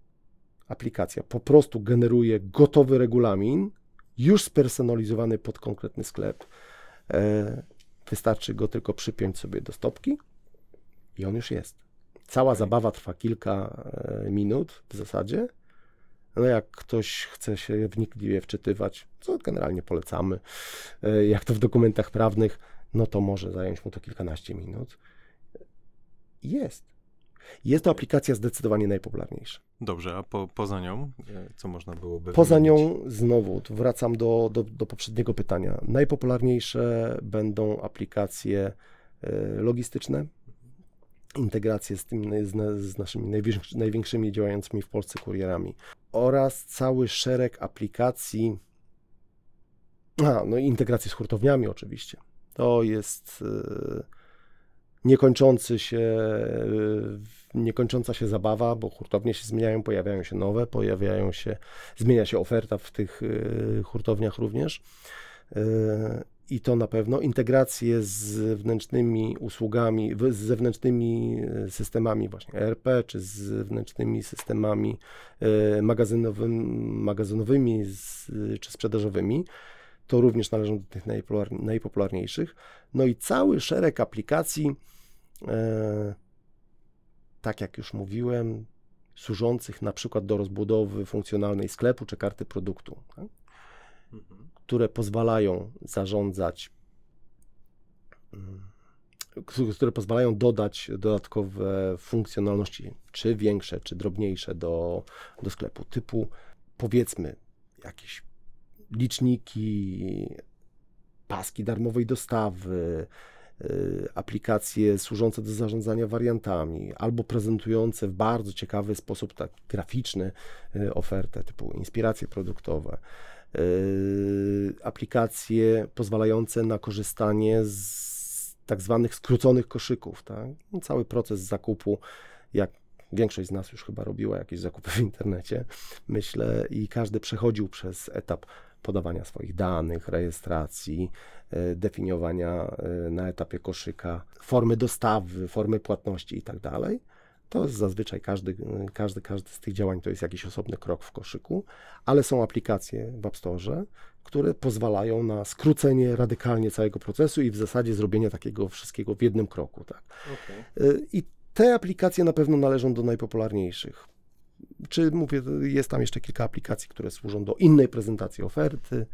aplikacja po prostu generuje gotowy regulamin, już spersonalizowany pod konkretny sklep. E, Wystarczy go tylko przypiąć sobie do stopki i on już jest. Cała zabawa trwa kilka e, minut w zasadzie. No jak ktoś chce się wnikliwie wczytywać, co generalnie polecamy, e, jak to w dokumentach prawnych, no to może zająć mu to kilkanaście minut. Jest. Jest to aplikacja zdecydowanie najpopularniejsza. Dobrze, a po, poza nią, e, co można byłoby Poza wymienić? nią znowu wracam do, do, do poprzedniego pytania. Najpopularniejsze będą aplikacje e, logistyczne, integracje z, tym, z, z naszymi największy, największymi działającymi w Polsce kurierami oraz cały szereg aplikacji A, no i integrację z hurtowniami oczywiście. To jest e, niekończący się, e, niekończąca się zabawa, bo hurtownie się zmieniają, pojawiają się nowe, pojawiają się, zmienia się oferta w tych e, hurtowniach również. E, I to na pewno integracje z zewnętrznymi usługami, z zewnętrznymi systemami właśnie ERP, czy z zewnętrznymi systemami magazynowym, magazynowymi z, czy sprzedażowymi. To również należą do tych najpopular- najpopularniejszych. No i cały szereg aplikacji, e, tak jak już mówiłem, służących na przykład do rozbudowy funkcjonalnej sklepu czy karty produktu, tak? które pozwalają zarządzać, mm, które pozwalają dodać dodatkowe funkcjonalności, czy większe, czy drobniejsze do, do sklepu, typu powiedzmy jakieś liczniki, paski darmowej dostawy, y, aplikacje służące do zarządzania wariantami, albo prezentujące w bardzo ciekawy sposób, tak graficzny, y, ofertę typu inspiracje produktowe, y, aplikacje pozwalające na korzystanie z tak zwanych skróconych koszyków. Tak? Cały proces zakupu, jak większość z nas już chyba robiła jakieś zakupy w internecie, myślę, i każdy przechodził przez etap podawania swoich danych, rejestracji, e, definiowania e, na etapie koszyka formy dostawy, formy płatności i tak dalej. To jest zazwyczaj każdy, każdy, każdy z tych działań to jest jakiś osobny krok w koszyku, ale są aplikacje w App Store, które pozwalają na skrócenie radykalnie całego procesu i w zasadzie zrobienie takiego wszystkiego w jednym kroku. Tak? Y, I te aplikacje na pewno należą do najpopularniejszych. Czy mówię, jest tam jeszcze kilka aplikacji, które służą do innej prezentacji oferty,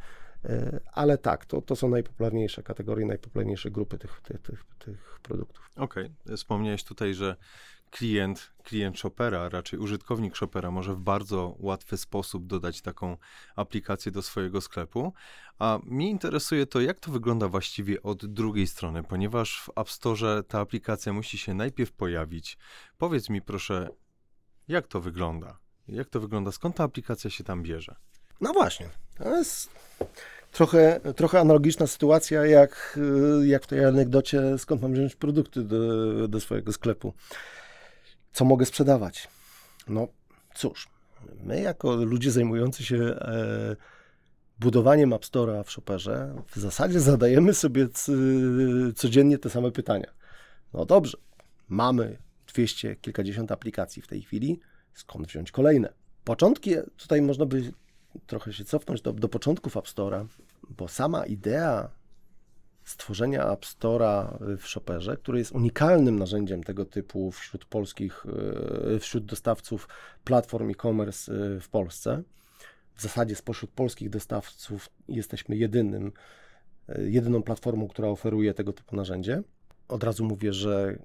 y, ale tak, to, to są najpopularniejsze kategorie, najpopularniejsze grupy tych, tych, tych, tych produktów. Okej, wspomniałeś tutaj, że klient, klient Shopera, raczej użytkownik Shopera może w bardzo łatwy sposób dodać taką aplikację do swojego sklepu. A mnie interesuje to, jak to wygląda właściwie od drugiej strony, ponieważ w App Store ta aplikacja musi się najpierw pojawić. Powiedz mi proszę, jak to wygląda? Jak to wygląda? Skąd ta aplikacja się tam bierze? No właśnie, to jest trochę, trochę analogiczna sytuacja jak, y, jak w tej anegdocie, skąd mam wziąć produkty do, do swojego sklepu. Co mogę sprzedawać? No cóż, my jako ludzie zajmujący się e, budowaniem App Store'a w Shopperze w zasadzie zadajemy sobie codziennie te same pytania. No dobrze, mamy 200 kilkadziesiąt aplikacji w tej chwili, skąd wziąć kolejne? Początki, tutaj można by trochę się cofnąć do, do początków App Store'a, bo sama idea stworzenia App Store'a w Shopperze, który jest unikalnym narzędziem tego typu wśród polskich, e, wśród dostawców platform e-commerce e, w Polsce. W zasadzie spośród polskich dostawców jesteśmy jedynym, e, jedyną platformą, która oferuje tego typu narzędzie. Od razu mówię, że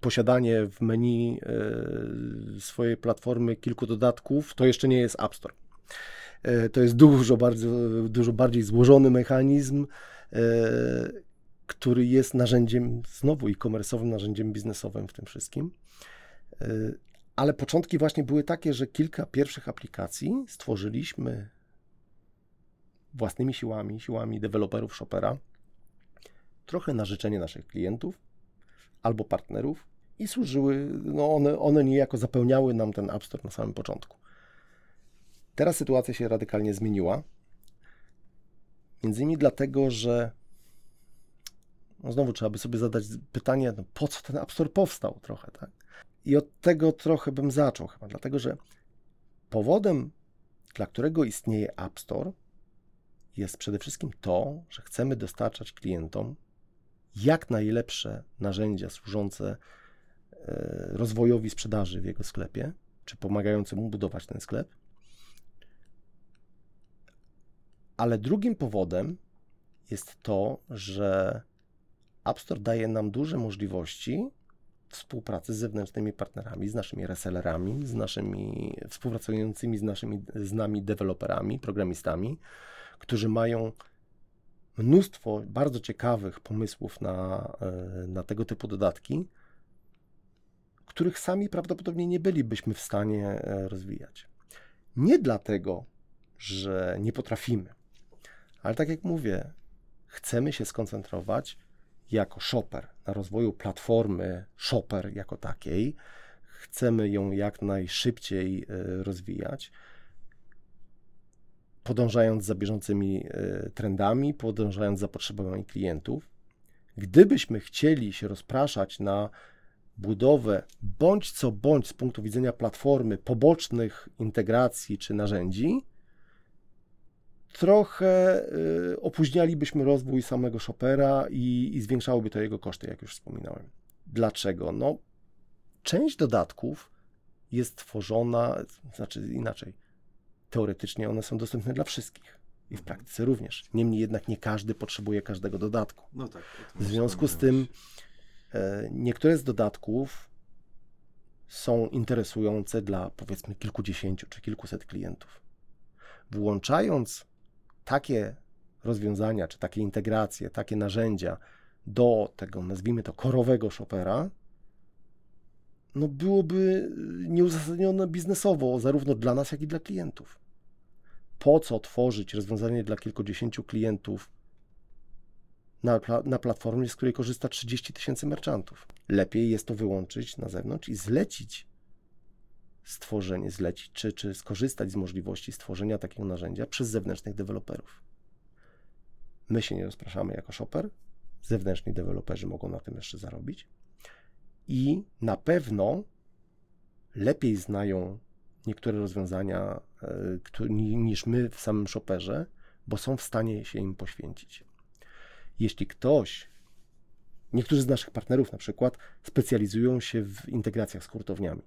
posiadanie w menu e, swojej platformy kilku dodatków to jeszcze nie jest App Store. E, To jest dużo, bardzo, dużo bardziej złożony mechanizm, e, który jest narzędziem, znowu e-commerce'owym narzędziem biznesowym w tym wszystkim. Ale początki właśnie były takie, że kilka pierwszych aplikacji stworzyliśmy własnymi siłami, siłami deweloperów Shopera, trochę na życzenie naszych klientów albo partnerów i służyły, no one, one niejako zapełniały nam ten App Store na samym początku. Teraz sytuacja się radykalnie zmieniła. Między innymi dlatego, że no znowu trzeba by sobie zadać pytanie, no po co ten App Store powstał trochę, tak? I od tego trochę bym zaczął chyba, dlatego że powodem, dla którego istnieje App Store, jest przede wszystkim to, że chcemy dostarczać klientom jak najlepsze narzędzia służące e, rozwojowi sprzedaży w jego sklepie, czy pomagające mu budować ten sklep. Ale drugim powodem jest to, że App Store daje nam duże możliwości współpracy z zewnętrznymi partnerami, z naszymi resellerami, z naszymi współpracującymi z naszymi z nami deweloperami, programistami, którzy mają mnóstwo bardzo ciekawych pomysłów na, e, na tego typu dodatki, których sami prawdopodobnie nie bylibyśmy w stanie e, rozwijać. Nie dlatego, że nie potrafimy, Ale tak jak mówię, chcemy się skoncentrować jako shopper na rozwoju platformy shopper jako takiej. Chcemy ją jak najszybciej y, rozwijać, podążając za bieżącymi y, trendami, podążając za potrzebami klientów. Gdybyśmy chcieli się rozpraszać na budowę bądź co bądź z punktu widzenia platformy pobocznych integracji czy narzędzi, trochę y, opóźnialibyśmy rozwój samego shopera i, i zwiększałoby to jego koszty, jak już wspominałem. Dlaczego? No, część dodatków jest tworzona, znaczy inaczej, teoretycznie one są dostępne dla wszystkich i w praktyce również. Niemniej jednak nie każdy potrzebuje każdego dodatku. No tak. W związku z tym e, niektóre z dodatków są interesujące dla powiedzmy kilkudziesięciu czy kilkuset klientów. Włączając takie rozwiązania, czy takie integracje, takie narzędzia do tego, nazwijmy to, korowego shopera, no byłoby nieuzasadnione biznesowo, zarówno dla nas, jak i dla klientów. Po co tworzyć rozwiązanie dla kilkudziesięciu klientów na, na platformie, z której korzysta 30 tysięcy merchantów? Lepiej jest to wyłączyć na zewnątrz i zlecić stworzenie, zlecić, czy, czy skorzystać z możliwości stworzenia takiego narzędzia przez zewnętrznych deweloperów. My się nie rozpraszamy jako shopper, zewnętrzni deweloperzy mogą na tym jeszcze zarobić i na pewno lepiej znają niektóre rozwiązania e, niż my w samym shopperze, bo są w stanie się im poświęcić. Jeśli ktoś, niektórzy z naszych partnerów na przykład, specjalizują się w integracjach z hurtowniami,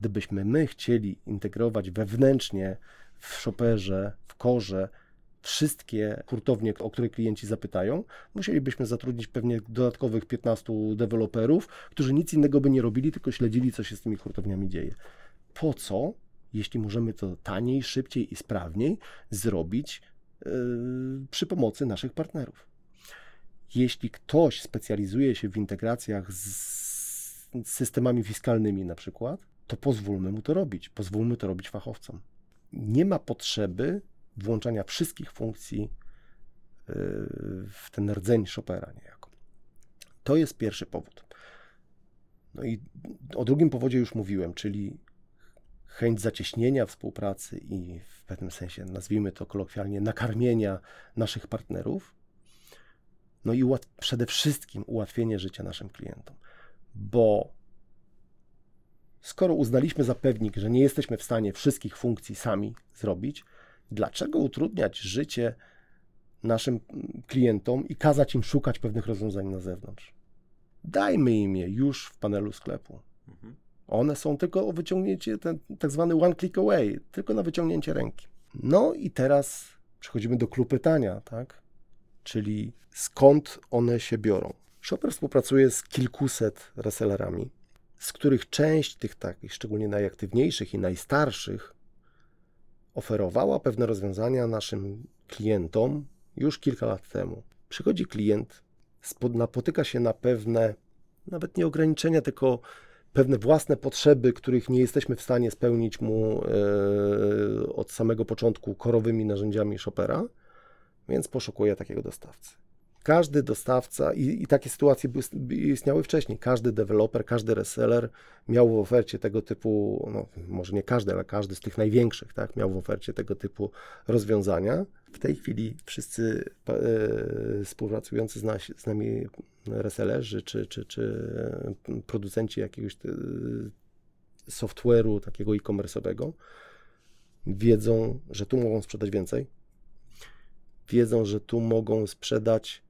Gdybyśmy my chcieli integrować wewnętrznie w shopperze, w korze wszystkie hurtownie, o które klienci zapytają, musielibyśmy zatrudnić pewnie dodatkowych 15 deweloperów, którzy nic innego by nie robili, tylko śledzili, co się z tymi hurtowniami dzieje. Po co, jeśli możemy to taniej, szybciej i sprawniej zrobić yy, przy pomocy naszych partnerów? Jeśli ktoś specjalizuje się w integracjach z systemami fiskalnymi, na przykład, to pozwólmy mu to robić. Pozwólmy to robić fachowcom. Nie ma potrzeby włączania wszystkich funkcji yy, w ten rdzeń Chopera niejako. To jest pierwszy powód. No i o drugim powodzie już mówiłem, czyli chęć zacieśnienia współpracy i w pewnym sensie, nazwijmy to kolokwialnie, nakarmienia naszych partnerów. No i przede wszystkim ułatwienie życia naszym klientom, bo skoro uznaliśmy za pewnik, że nie jesteśmy w stanie wszystkich funkcji sami zrobić, dlaczego utrudniać życie naszym klientom i kazać im szukać pewnych rozwiązań na zewnątrz? Dajmy im je już w panelu sklepu. Mhm. One są tylko o wyciągnięcie, ten tak zwany one click away, tylko na wyciągnięcie ręki. No i teraz przechodzimy do klubu pytania, tak? Czyli skąd one się biorą? Shopper współpracuje z kilkuset resellerami, z których część tych takich, szczególnie najaktywniejszych i najstarszych, oferowała pewne rozwiązania naszym klientom już kilka lat temu. Przychodzi klient, napotyka się na pewne, nawet nie ograniczenia, tylko pewne własne potrzeby, których nie jesteśmy w stanie spełnić mu e, od samego początku korowymi narzędziami Chopera, więc poszukuje takiego dostawcy. Każdy dostawca, i, i takie sytuacje były, istniały wcześniej, każdy deweloper, każdy reseller miał w ofercie tego typu, no może nie każdy, ale każdy z tych największych, tak, miał w ofercie tego typu rozwiązania. W tej chwili wszyscy e, współpracujący z, nas, z nami resellerzy, czy, czy, czy producenci jakiegoś e, software'u takiego e-commerce'owego wiedzą, że tu mogą sprzedać więcej, wiedzą, że tu mogą sprzedać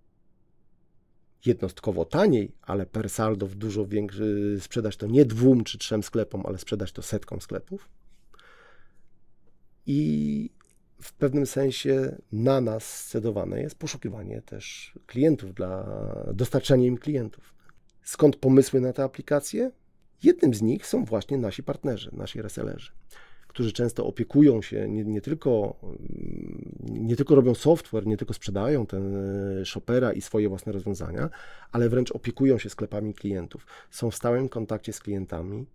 jednostkowo taniej, ale per saldo w dużo większy, sprzedać to nie dwóm czy trzem sklepom, ale sprzedać to setkom sklepów. I w pewnym sensie na nas scedowane jest poszukiwanie też klientów, dla dostarczania im klientów. Skąd pomysły na te aplikacje? Jednym z nich są właśnie nasi partnerzy, nasi resellerzy którzy często opiekują się nie, nie, tylko, mm, nie tylko robią software, nie tylko sprzedają ten e, shopera i swoje własne rozwiązania, ale wręcz opiekują się sklepami klientów. Są w stałym kontakcie z klientami,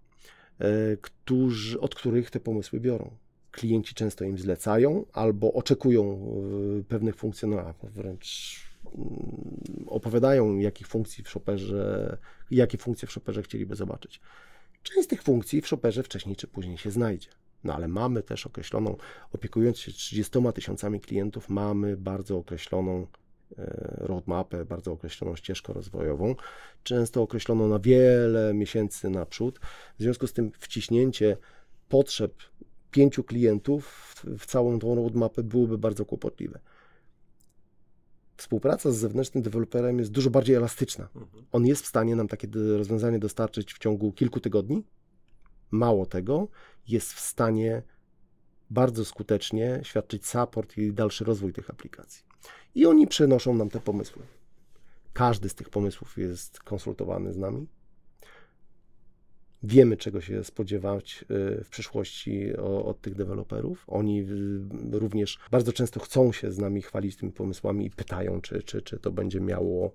e, którzy, od których te pomysły biorą. klienci często im zlecają albo oczekują y, pewnych funkcjonalności, wręcz mm, opowiadają, jakich funkcji w Shopperze, jakie funkcje w Shopperze chcieliby zobaczyć. Część z tych funkcji w Shopperze wcześniej czy później się znajdzie. No ale mamy też określoną, opiekując się 30 tysiącami klientów, mamy bardzo określoną e, roadmapę, bardzo określoną ścieżkę rozwojową, często określoną na wiele miesięcy naprzód. W związku z tym wciśnięcie potrzeb pięciu klientów w, całą tą roadmapę byłoby bardzo kłopotliwe. Współpraca z zewnętrznym deweloperem jest dużo bardziej elastyczna. On jest w stanie nam takie rozwiązanie dostarczyć w ciągu kilku tygodni. Mało tego, jest w stanie bardzo skutecznie świadczyć support i dalszy rozwój tych aplikacji. I oni przenoszą nam te pomysły. Każdy z tych pomysłów jest konsultowany z nami. Wiemy, czego się spodziewać y, w przyszłości od tych deweloperów. Oni y, również bardzo często chcą się z nami chwalić tymi pomysłami i pytają, czy, czy, czy to będzie miało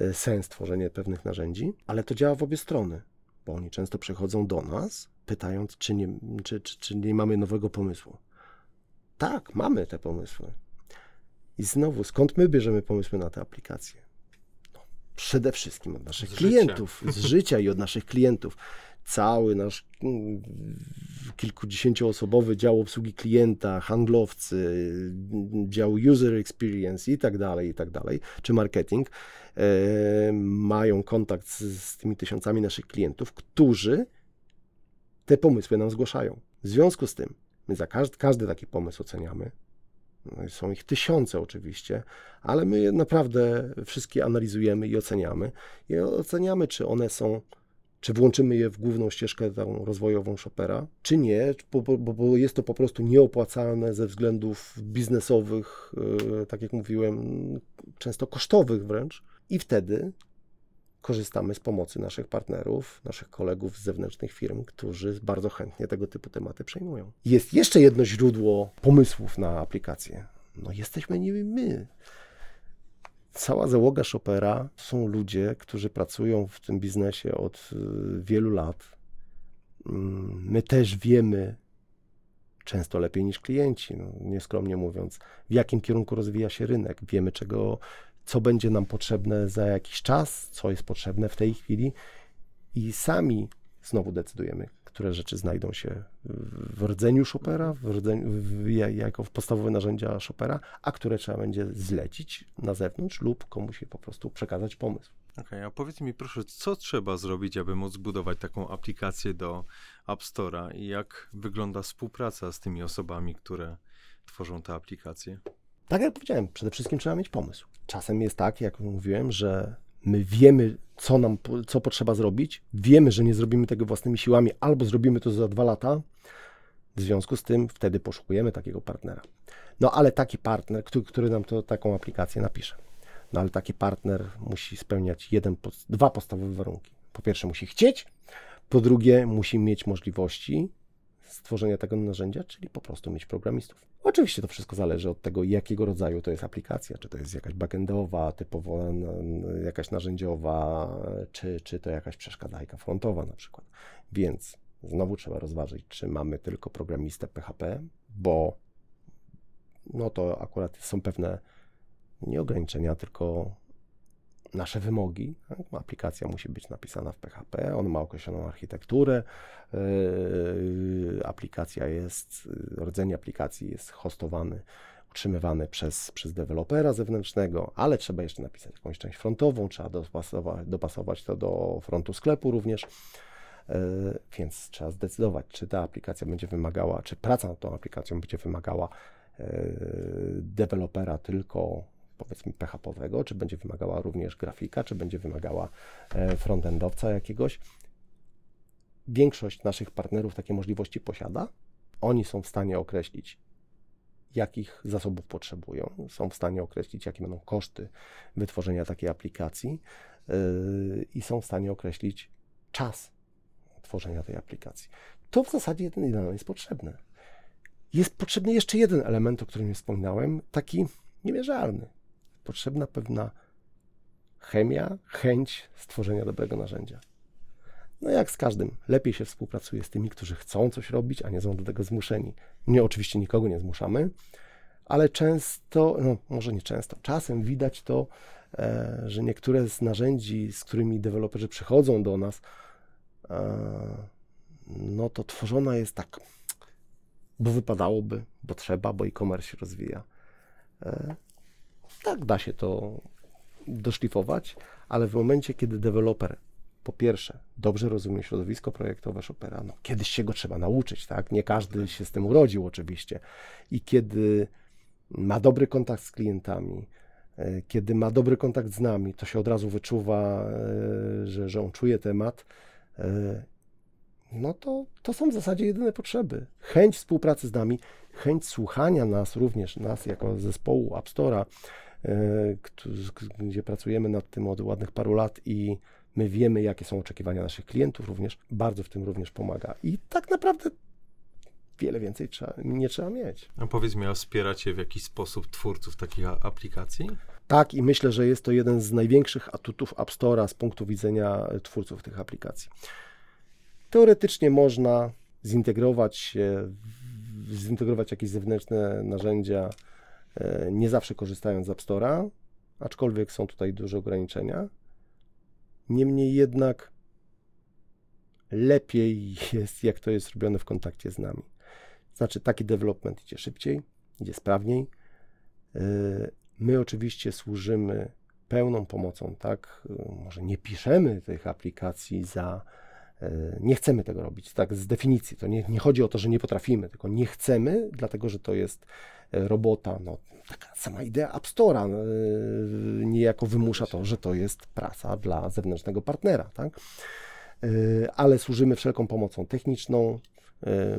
y, sens tworzenie pewnych narzędzi, ale to działa w obie strony, bo oni często przychodzą do nas, pytając, czy nie, czy, czy, czy nie mamy nowego pomysłu. Tak, mamy te pomysły. I znowu, skąd my bierzemy pomysły na te aplikacje? No, przede wszystkim od naszych Z klientów, z życia i od naszych klientów. Cały nasz mm, kilkudziesięcioosobowy dział obsługi klienta, handlowcy, dział user experience i tak dalej, i tak dalej, czy marketing, mają kontakt z, z tymi tysiącami naszych klientów, którzy te pomysły nam zgłaszają. W związku z tym, my za każdy, każdy taki pomysł oceniamy. No są ich tysiące oczywiście, ale my naprawdę wszystkie analizujemy i oceniamy. I oceniamy, czy one są, czy włączymy je w główną ścieżkę tą rozwojową Shopera, czy nie, bo, bo, bo jest to po prostu nieopłacalne ze względów biznesowych, yy, tak jak mówiłem, często kosztowych wręcz. I wtedy korzystamy z pomocy naszych partnerów, naszych kolegów z zewnętrznych firm, którzy bardzo chętnie tego typu tematy przejmują. Jest jeszcze jedno źródło pomysłów na aplikację. No jesteśmy nimi my. Cała załoga Shopera są ludzie, którzy pracują w tym biznesie od y, wielu lat. Mm, My też wiemy, często lepiej niż klienci, no, nieskromnie mówiąc, w jakim kierunku rozwija się rynek. Wiemy, czego, co będzie nam potrzebne za jakiś czas, co jest potrzebne w tej chwili i sami znowu decydujemy, które rzeczy znajdą się w rdzeniu Shopera, w rdzeniu, w, ja- jako podstawowe narzędzia Shopera, a które trzeba będzie zlecić na zewnątrz lub komuś po prostu przekazać pomysł. Okej, a powiedz mi proszę, co trzeba zrobić, aby móc zbudować taką aplikację do App Store'a i jak wygląda współpraca z tymi osobami, które tworzą te aplikacje? Tak jak powiedziałem, przede wszystkim trzeba mieć pomysł. Czasem jest tak, jak mówiłem, że my wiemy, co nam, co potrzeba zrobić, wiemy, że nie zrobimy tego własnymi siłami, albo zrobimy to za dwa lata. W związku z tym wtedy poszukujemy takiego partnera. No ale taki partner, który, który nam to, taką aplikację napisze. No ale taki partner musi spełniać jeden, dwa podstawowe warunki. Po pierwsze musi chcieć, po drugie musi mieć możliwości stworzenia tego narzędzia, czyli po prostu mieć programistów. Oczywiście to wszystko zależy od tego, jakiego rodzaju to jest aplikacja, czy to jest jakaś backendowa, typowo jakaś narzędziowa, czy, czy to jakaś przeszkadzajka frontowa na przykład. Więc znowu trzeba rozważyć, czy mamy tylko programistę PHP, bo no to akurat są pewne nie ograniczenia, tylko nasze wymogi. Aplikacja musi być napisana w PHP, on ma określoną architekturę. Yy, aplikacja jest, rdzeń aplikacji jest hostowany, utrzymywany przez, przez dewelopera zewnętrznego, ale trzeba jeszcze napisać jakąś część frontową, trzeba dopasować, dopasować to do frontu sklepu również. Yy, Więc trzeba zdecydować, czy ta aplikacja będzie wymagała, czy praca nad tą aplikacją będzie wymagała yy, dewelopera tylko powiedzmy PHP-owego, czy będzie wymagała również grafika, czy będzie wymagała e, frontendowca jakiegoś. Większość naszych partnerów takie możliwości posiada. Oni są w stanie określić, jakich zasobów potrzebują, są w stanie określić, jakie będą koszty wytworzenia takiej aplikacji yy, i są w stanie określić czas tworzenia tej aplikacji. To w zasadzie jeden element jest potrzebne. Jest potrzebny jeszcze jeden element, o którym wspominałem, taki niemierzalny. Potrzebna pewna chemia, chęć stworzenia dobrego narzędzia. No jak z każdym, lepiej się współpracuje z tymi, którzy chcą coś robić, a nie są do tego zmuszeni. Nie, oczywiście nikogo nie zmuszamy, ale często, no może nie często, czasem widać to, e, że niektóre z narzędzi, z którymi deweloperzy przychodzą do nas, e, no to tworzona jest tak, bo wypadałoby, bo trzeba, bo e-commerce się rozwija. E, tak da się to doszlifować, ale w momencie, kiedy deweloper po pierwsze, dobrze rozumie środowisko projektowe Chopera, no, kiedyś się go trzeba nauczyć, tak? Nie każdy się z tym urodził oczywiście. I kiedy ma dobry kontakt z klientami, e, kiedy ma dobry kontakt z nami, to się od razu wyczuwa, e, że, że on czuje temat, e, no to, to są w zasadzie jedyne potrzeby. Chęć współpracy z nami, chęć słuchania nas również, nas jako zespołu App Store'a, gdzie pracujemy nad tym od ładnych paru lat i My wiemy, jakie są oczekiwania naszych klientów również, bardzo w tym również pomaga. I tak naprawdę wiele więcej trzeba, nie trzeba mieć. A powiedz mi, a wspieracie w jakiś sposób twórców takich aplikacji? Tak, i myślę, że jest to jeden z największych atutów App Store'a z punktu widzenia twórców tych aplikacji. Teoretycznie można zintegrować się, zintegrować jakieś zewnętrzne narzędzia, e, nie zawsze korzystając z App Store'a, aczkolwiek są tutaj duże ograniczenia. Niemniej jednak lepiej jest, jak to jest robione w kontakcie z nami. Znaczy, taki development idzie szybciej, idzie sprawniej. Yy, my oczywiście służymy pełną pomocą, tak? Yy, może nie piszemy tych aplikacji za. Nie chcemy tego robić, tak z definicji. To nie, nie chodzi o to, że nie potrafimy, tylko nie chcemy, dlatego że to jest robota, no, taka sama idea App Store'a yy, niejako wymusza to, że to jest praca dla zewnętrznego partnera, tak? Yy, ale służymy wszelką pomocą techniczną,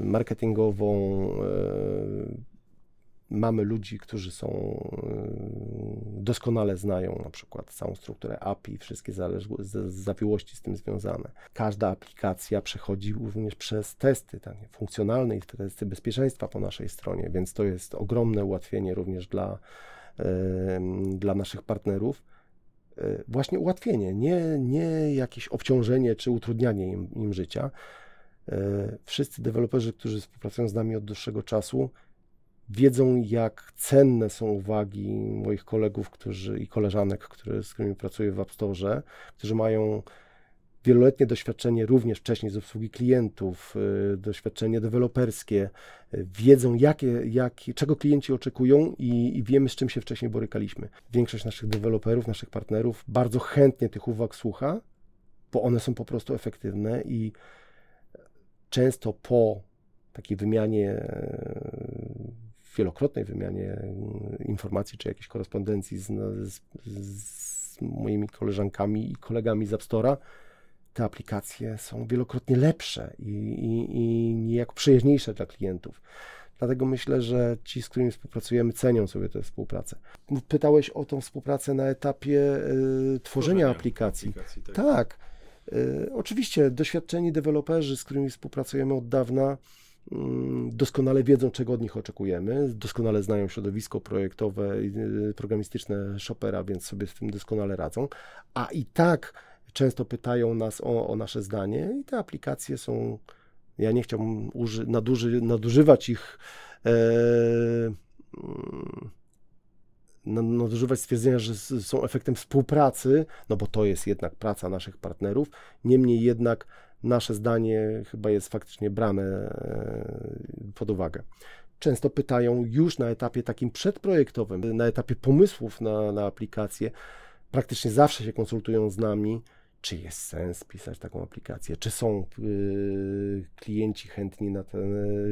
marketingową, mamy ludzi, którzy są y, doskonale znają na przykład całą strukturę API, wszystkie zawiłości z tym związane. Każda aplikacja przechodzi również przez testy tak, funkcjonalne i testy bezpieczeństwa po naszej stronie, więc to jest ogromne ułatwienie również dla, y, dla naszych partnerów. Y, właśnie ułatwienie, nie, nie jakieś obciążenie czy utrudnianie im, im życia. Wszyscy deweloperzy, którzy współpracują z nami od dłuższego czasu, wiedzą, jak cenne są uwagi moich kolegów którzy, i koleżanek, które, z którymi pracuję w App Store, którzy mają wieloletnie doświadczenie również wcześniej z obsługi klientów, y, doświadczenie deweloperskie, y, wiedzą, jakie, jak, czego klienci oczekują i, i, wiemy, z czym się wcześniej borykaliśmy. Większość naszych deweloperów, naszych partnerów bardzo chętnie tych uwag słucha, bo one są po prostu efektywne i często po takiej wymianie wielokrotnej wymianie mm, informacji czy jakiejś korespondencji z, z, z moimi koleżankami i kolegami z App Store'a, te aplikacje są wielokrotnie lepsze i, i, i niejako przyjaźniejsze dla klientów. Dlatego myślę, że ci, z którymi współpracujemy, cenią sobie tę współpracę. Pytałeś o tą współpracę na etapie y, tworzenia, tworzenia, aplikacji. aplikacji tak. tak. Y, oczywiście doświadczeni deweloperzy, z którymi współpracujemy od dawna, doskonale wiedzą, czego od nich oczekujemy, doskonale znają środowisko projektowe i y, programistyczne Chopera, więc sobie z tym doskonale radzą, a i tak często pytają nas o, o nasze zdanie i te aplikacje są, ja nie chciałbym uży, naduży, nadużywać ich e, mm, nadużywać stwierdzenia, że są efektem współpracy, no bo to jest jednak praca naszych partnerów. Niemniej jednak nasze zdanie chyba jest faktycznie brane e, pod uwagę. Często pytają już na etapie takim przedprojektowym, na etapie pomysłów na, na aplikację, praktycznie zawsze się konsultują z nami, czy jest sens pisać taką aplikację, czy są y, klienci chętni na ten,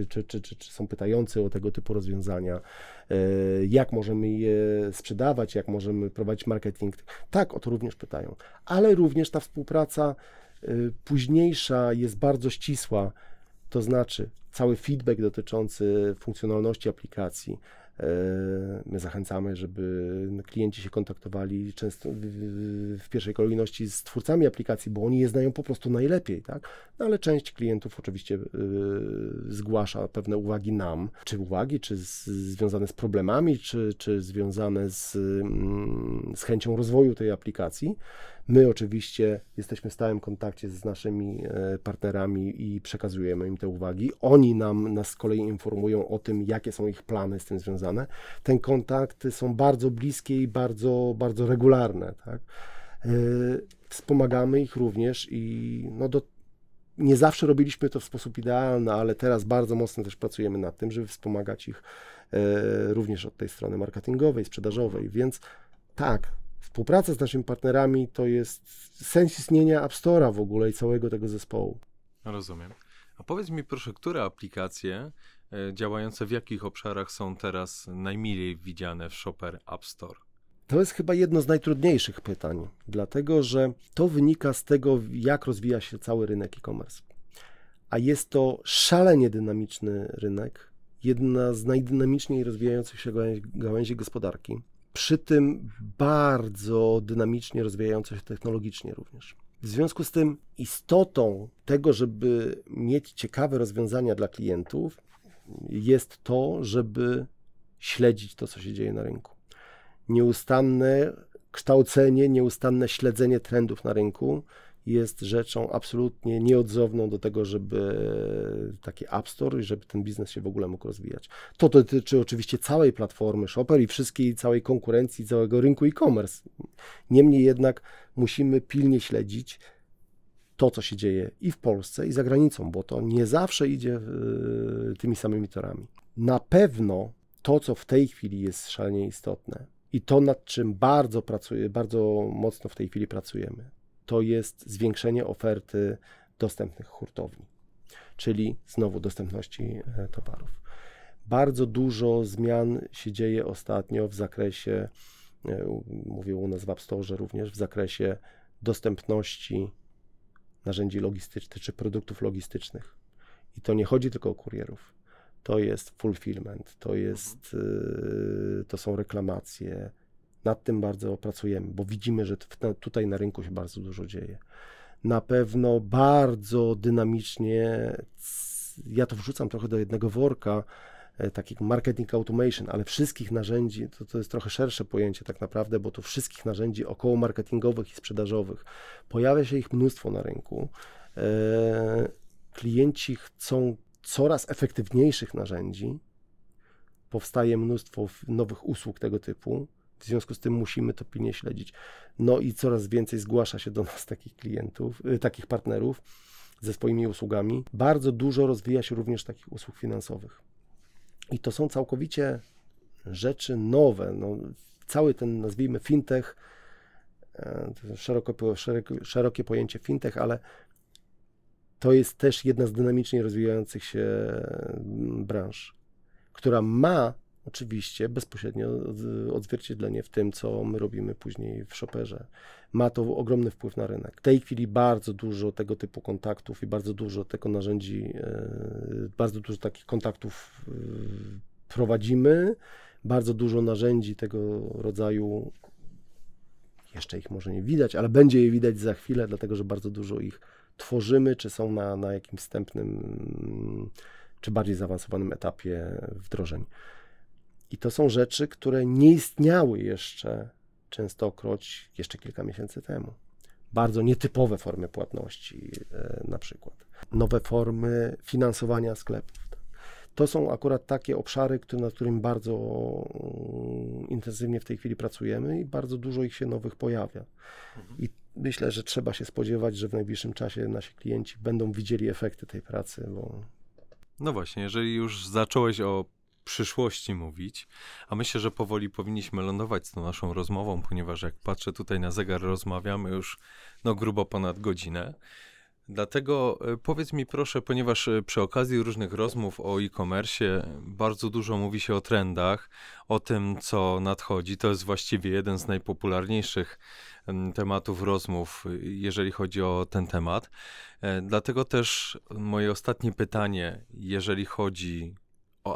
czy, czy, czy, czy, są pytający o tego typu rozwiązania, jak możemy je sprzedawać, jak możemy prowadzić marketing. Tak, o to również pytają, ale również ta współpraca późniejsza jest bardzo ścisła, to znaczy cały feedback dotyczący funkcjonalności aplikacji. Y, my zachęcamy, żeby klienci się kontaktowali często w pierwszej kolejności z twórcami aplikacji, bo oni je znają po prostu najlepiej, tak? No ale część klientów oczywiście y, zgłasza pewne uwagi nam, czy uwagi, czy z, związane z problemami, czy, czy związane z, mm, z chęcią rozwoju tej aplikacji. My oczywiście jesteśmy w stałym kontakcie z naszymi e, partnerami i przekazujemy im te uwagi. Oni nam, nas z kolei informują o tym, jakie są ich plany z tym związane. Ten kontakty są bardzo bliskie i bardzo, bardzo regularne. Tak? E, Wspomagamy ich również i no do, nie zawsze robiliśmy to w sposób idealny, ale teraz bardzo mocno też pracujemy nad tym, żeby wspomagać ich e, również od tej strony marketingowej, sprzedażowej. Więc tak, współpraca z naszymi partnerami to jest sens istnienia App Store'a w ogóle i całego tego zespołu. Rozumiem. A powiedz mi proszę, które aplikacje e, działające w jakich obszarach są teraz najmilej widziane w Shopper App Store? To jest chyba jedno z najtrudniejszych pytań, dlatego że to wynika z tego, jak rozwija się cały rynek e-commerce. A jest to szalenie dynamiczny rynek, jedna z najdynamiczniej rozwijających się gałęzi, gałęzi gospodarki, przy tym bardzo dynamicznie rozwijająca się technologicznie również. W związku z tym istotą tego, żeby mieć ciekawe rozwiązania dla klientów, jest to, żeby śledzić to, co się dzieje na rynku nieustanne kształcenie, nieustanne śledzenie trendów na rynku jest rzeczą absolutnie nieodzowną do tego, żeby taki App Store i żeby ten biznes się w ogóle mógł rozwijać. To dotyczy oczywiście całej platformy Shopper i wszystkiej całej konkurencji, całego rynku e-commerce. Niemniej jednak musimy pilnie śledzić to, co się dzieje i w Polsce, i za granicą, bo to nie zawsze idzie y, tymi samymi torami. Na pewno to, co w tej chwili jest szalenie istotne, i to, nad czym bardzo pracuję, bardzo mocno w tej chwili pracujemy, to jest zwiększenie oferty dostępnych hurtowni, czyli znowu dostępności e, towarów. Bardzo dużo zmian się dzieje ostatnio w zakresie, e, mówię u nas w App Store również, w zakresie dostępności narzędzi logistycznych czy produktów logistycznych. I to nie chodzi tylko o kurierów to jest fulfillment, to jest, y, to są reklamacje. Nad tym bardzo pracujemy, bo widzimy, że tutaj na rynku się bardzo dużo dzieje. Na pewno bardzo dynamicznie, ja to wrzucam trochę do jednego worka, e, takiego marketing automation, ale wszystkich narzędzi, to, to jest trochę szersze pojęcie tak naprawdę, bo to wszystkich narzędzi około marketingowych i sprzedażowych. Pojawia się ich mnóstwo na rynku. E, klienci chcą coraz efektywniejszych narzędzi, powstaje mnóstwo nowych usług tego typu. W związku z tym musimy to pilnie śledzić. No i coraz więcej zgłasza się do nas takich klientów, y, takich partnerów ze swoimi usługami. Bardzo dużo rozwija się również takich usług finansowych. I to są całkowicie rzeczy nowe. No, cały ten, nazwijmy, fintech, e, szeroko, szerokie, szerokie pojęcie fintech, ale to jest też jedna z dynamicznie rozwijających się branż, która ma oczywiście bezpośrednio odzwierciedlenie w tym, co my robimy później w shopperze. Ma to ogromny wpływ na rynek. W tej chwili bardzo dużo tego typu kontaktów i bardzo dużo tego narzędzi, e, bardzo dużo takich kontaktów e, prowadzimy. Bardzo dużo narzędzi tego rodzaju, jeszcze ich może nie widać, ale będzie je widać za chwilę, dlatego że bardzo dużo ich tworzymy, czy są na, na jakimś wstępnym, czy bardziej zaawansowanym etapie wdrożeń. I to są rzeczy, które nie istniały jeszcze częstokroć jeszcze kilka miesięcy temu. Bardzo nietypowe formy płatności, e, na przykład. Nowe formy finansowania sklepów. To są akurat takie obszary, które, nad którymi bardzo mm, intensywnie w tej chwili pracujemy i bardzo dużo ich się nowych pojawia. Mhm. I myślę, że trzeba się spodziewać, że w najbliższym czasie nasi klienci będą widzieli efekty tej pracy, bo... No właśnie, jeżeli już zacząłeś o przyszłości mówić, a myślę, że powoli powinniśmy lądować z tą naszą rozmową, ponieważ jak patrzę tutaj na zegar, rozmawiamy już no grubo ponad godzinę. Dlatego e, powiedz mi proszę, ponieważ e, przy okazji różnych rozmów o e-commerce bardzo dużo mówi się o trendach, o tym, co nadchodzi. To jest właściwie jeden z najpopularniejszych tematów rozmów, jeżeli chodzi o ten temat. E, dlatego też moje ostatnie pytanie, jeżeli chodzi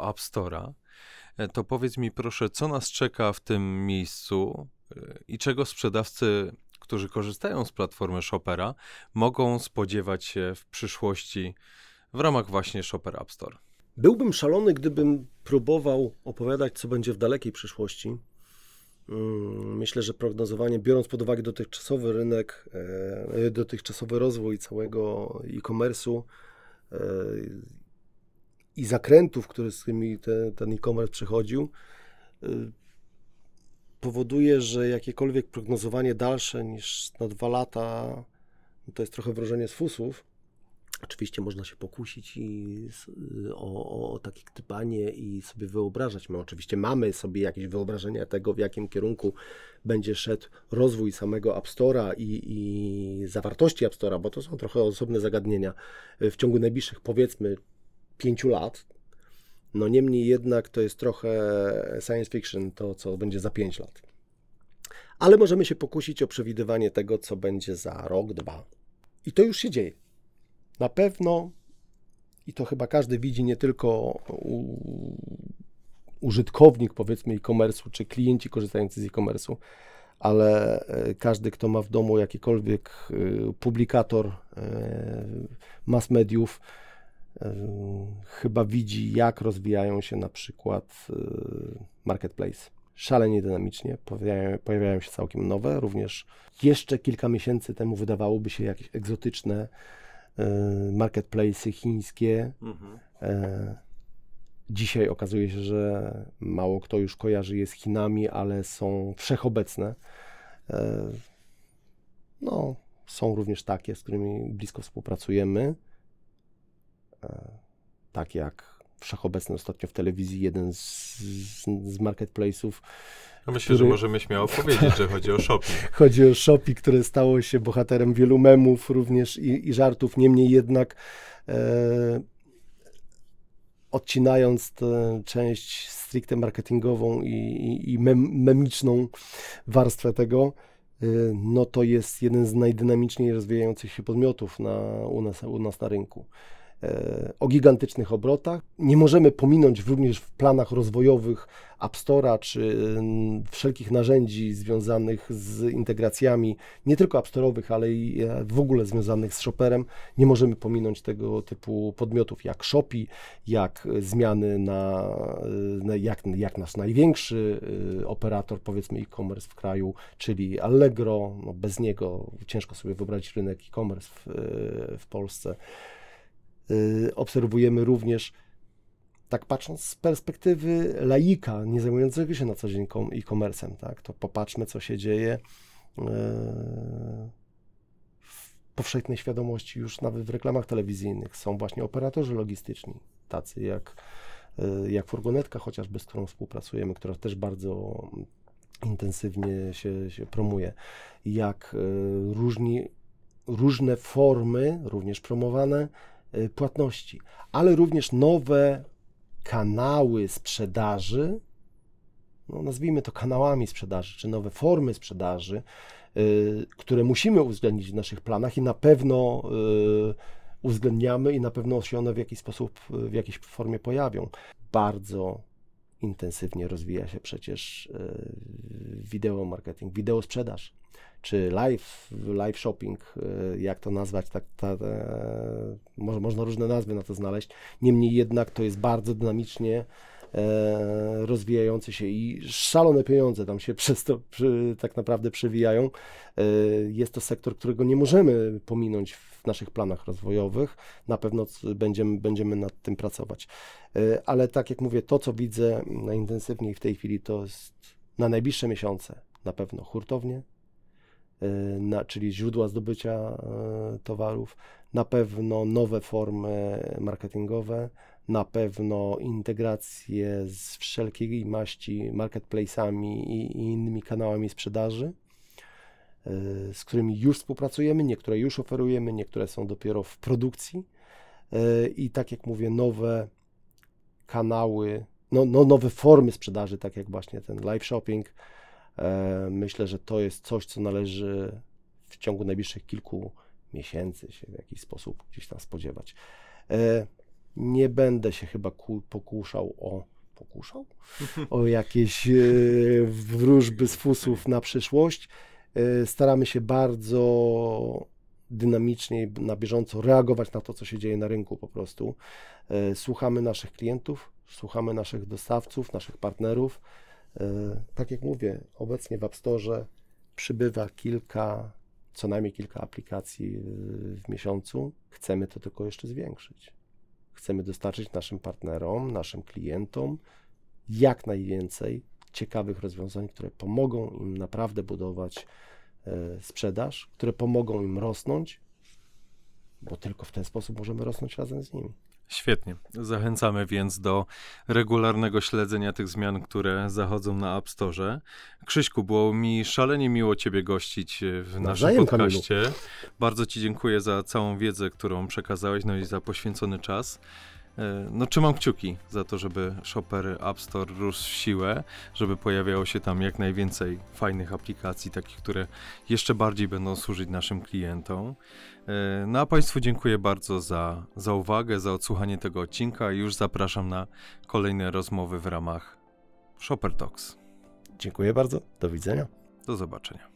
o App Store'a, to powiedz mi proszę, co nas czeka w tym miejscu i czego sprzedawcy którzy korzystają z platformy Shoppera, mogą spodziewać się w przyszłości w ramach właśnie Shopper App Store? Byłbym szalony, gdybym próbował opowiadać, co będzie w dalekiej przyszłości, Mm, Myślę, że prognozowanie, biorąc pod uwagę dotychczasowy rynek, e, dotychczasowy rozwój całego e-commerce'u e, i zakrętów, które z którymi te, ten e-commerce przechodził, e, powoduje, że jakiekolwiek prognozowanie dalsze niż na dwa lata, to jest trochę wrożenie z fusów. Oczywiście można się pokusić i s- o, o takie gdybanie i sobie wyobrażać. My oczywiście mamy sobie jakieś wyobrażenia tego, w jakim kierunku będzie szedł rozwój samego App Store'a i, i zawartości App Store'a, bo to są trochę osobne zagadnienia w ciągu najbliższych powiedzmy pięciu lat. No niemniej jednak to jest trochę science fiction, to co będzie za pięć lat. Ale możemy się pokusić o przewidywanie tego, co będzie za rok, dwa. I to już się dzieje. Na pewno, i to chyba każdy widzi, nie tylko użytkownik powiedzmy e-commerce'u, czy klienci korzystający z e-commerce'u, ale e, każdy, kto ma w domu jakikolwiek e, publikator e, mass mediów, chyba widzi, jak rozwijają się na przykład e, marketplace. Szalenie dynamicznie pojawiają, pojawiają się całkiem nowe, również jeszcze kilka miesięcy temu wydawałoby się jakieś egzotyczne e, marketplace'y chińskie. E, Dzisiaj okazuje się, że mało kto już kojarzy je z Chinami, ale są wszechobecne. E, No, są również takie, z którymi blisko współpracujemy. E, Tak jak wszechobecny ostatnio w telewizji jeden z, z, z marketplace'ów. No myślę, że który- możemy śmiało powiedzieć, że chodzi o shopping. Chodzi o Shopee, które stało się bohaterem wielu memów również i, i żartów. Niemniej jednak e, odcinając tę część stricte marketingową i, i, i mem, memiczną warstwę tego, e, no to jest jeden z najdynamiczniej rozwijających się podmiotów na, u, nas, u nas na rynku. E, O gigantycznych obrotach. Nie możemy pominąć również w planach rozwojowych App Store'a czy wszelkich narzędzi związanych z integracjami, nie tylko App Store'owych, ale i e, w ogóle związanych z shopperem. Nie możemy pominąć tego typu podmiotów jak Shopee, jak e, zmiany na, jak, jak nasz największy operator, powiedzmy e-commerce w kraju, czyli Allegro. No bez niego ciężko sobie wyobrazić rynek e-commerce w, w Polsce. Y, Obserwujemy również, tak patrząc z perspektywy laika, nie zajmującego się na co dzień e-commerce'em, tak, to popatrzmy, co się dzieje y, w powszechnej świadomości już nawet w reklamach telewizyjnych. Są właśnie operatorzy logistyczni, tacy jak, y, jak furgonetka chociażby, z którą współpracujemy, która też bardzo intensywnie się, się promuje, jak różni, różne formy, również promowane, płatności, ale również nowe kanały sprzedaży, no nazwijmy to kanałami sprzedaży, czy nowe formy sprzedaży, y, które musimy uwzględnić w naszych planach i na pewno y, uwzględniamy i na pewno się one w jakiś sposób, y, w jakiejś formie pojawią. Bardzo intensywnie rozwija się przecież y, wideo marketing, wideo sprzedaż, czy live, live shopping, y, jak to nazwać, tak, ta, e, może, można różne nazwy na to znaleźć. Niemniej jednak to jest bardzo dynamicznie e, rozwijający się i szalone pieniądze tam się przez to przy, tak naprawdę przewijają. E, jest to sektor, którego nie możemy pominąć w naszych planach rozwojowych. Na pewno będziemy, będziemy nad tym pracować. E, ale tak jak mówię, to co widzę najintensywniej w tej chwili to jest na najbliższe miesiące na pewno hurtownie, e, na, czyli źródła zdobycia e, towarów, na pewno nowe formy marketingowe, na pewno integracje z wszelkiej maści marketplace'ami i, i innymi kanałami sprzedaży, z którymi już współpracujemy, niektóre już oferujemy, niektóre są dopiero w produkcji. E, I tak jak mówię, nowe kanały, no, no, nowe formy sprzedaży, tak jak właśnie ten live shopping. E, Myślę, że to jest coś, co należy w ciągu najbliższych kilku miesięcy się w jakiś sposób gdzieś tam spodziewać. E, Nie będę się chyba ku- pokuszał o pokuszał? O jakieś e, wróżby z fusów na przyszłość. E, Staramy się bardzo dynamicznie, na bieżąco reagować na to, co się dzieje na rynku po prostu. E, Słuchamy naszych klientów, słuchamy naszych dostawców, naszych partnerów, E, Tak jak mówię, obecnie w App Store przybywa kilka, co najmniej kilka aplikacji w miesiącu. Chcemy to tylko jeszcze zwiększyć. Chcemy dostarczyć naszym partnerom, naszym klientom jak najwięcej ciekawych rozwiązań, które pomogą im naprawdę budować e, sprzedaż, które pomogą im rosnąć, bo tylko w ten sposób możemy rosnąć razem z nimi. Świetnie. Zachęcamy więc do regularnego śledzenia tych zmian, które zachodzą na App Store. Krzyśku, było mi szalenie miło Ciebie gościć w naszym Nawzajem, Kamilu. podcaście. Bardzo Ci dziękuję za całą wiedzę, którą przekazałeś, no i za poświęcony czas. E, No, trzymam kciuki za to, żeby Shopper App Store rósł w siłę, żeby pojawiało się tam jak najwięcej fajnych aplikacji, takich, które jeszcze bardziej będą służyć naszym klientom. E, No a Państwu dziękuję bardzo za, za uwagę, za odsłuchanie tego odcinka i już zapraszam na kolejne rozmowy w ramach Shopper Talks. Dziękuję bardzo. Do widzenia. Do zobaczenia.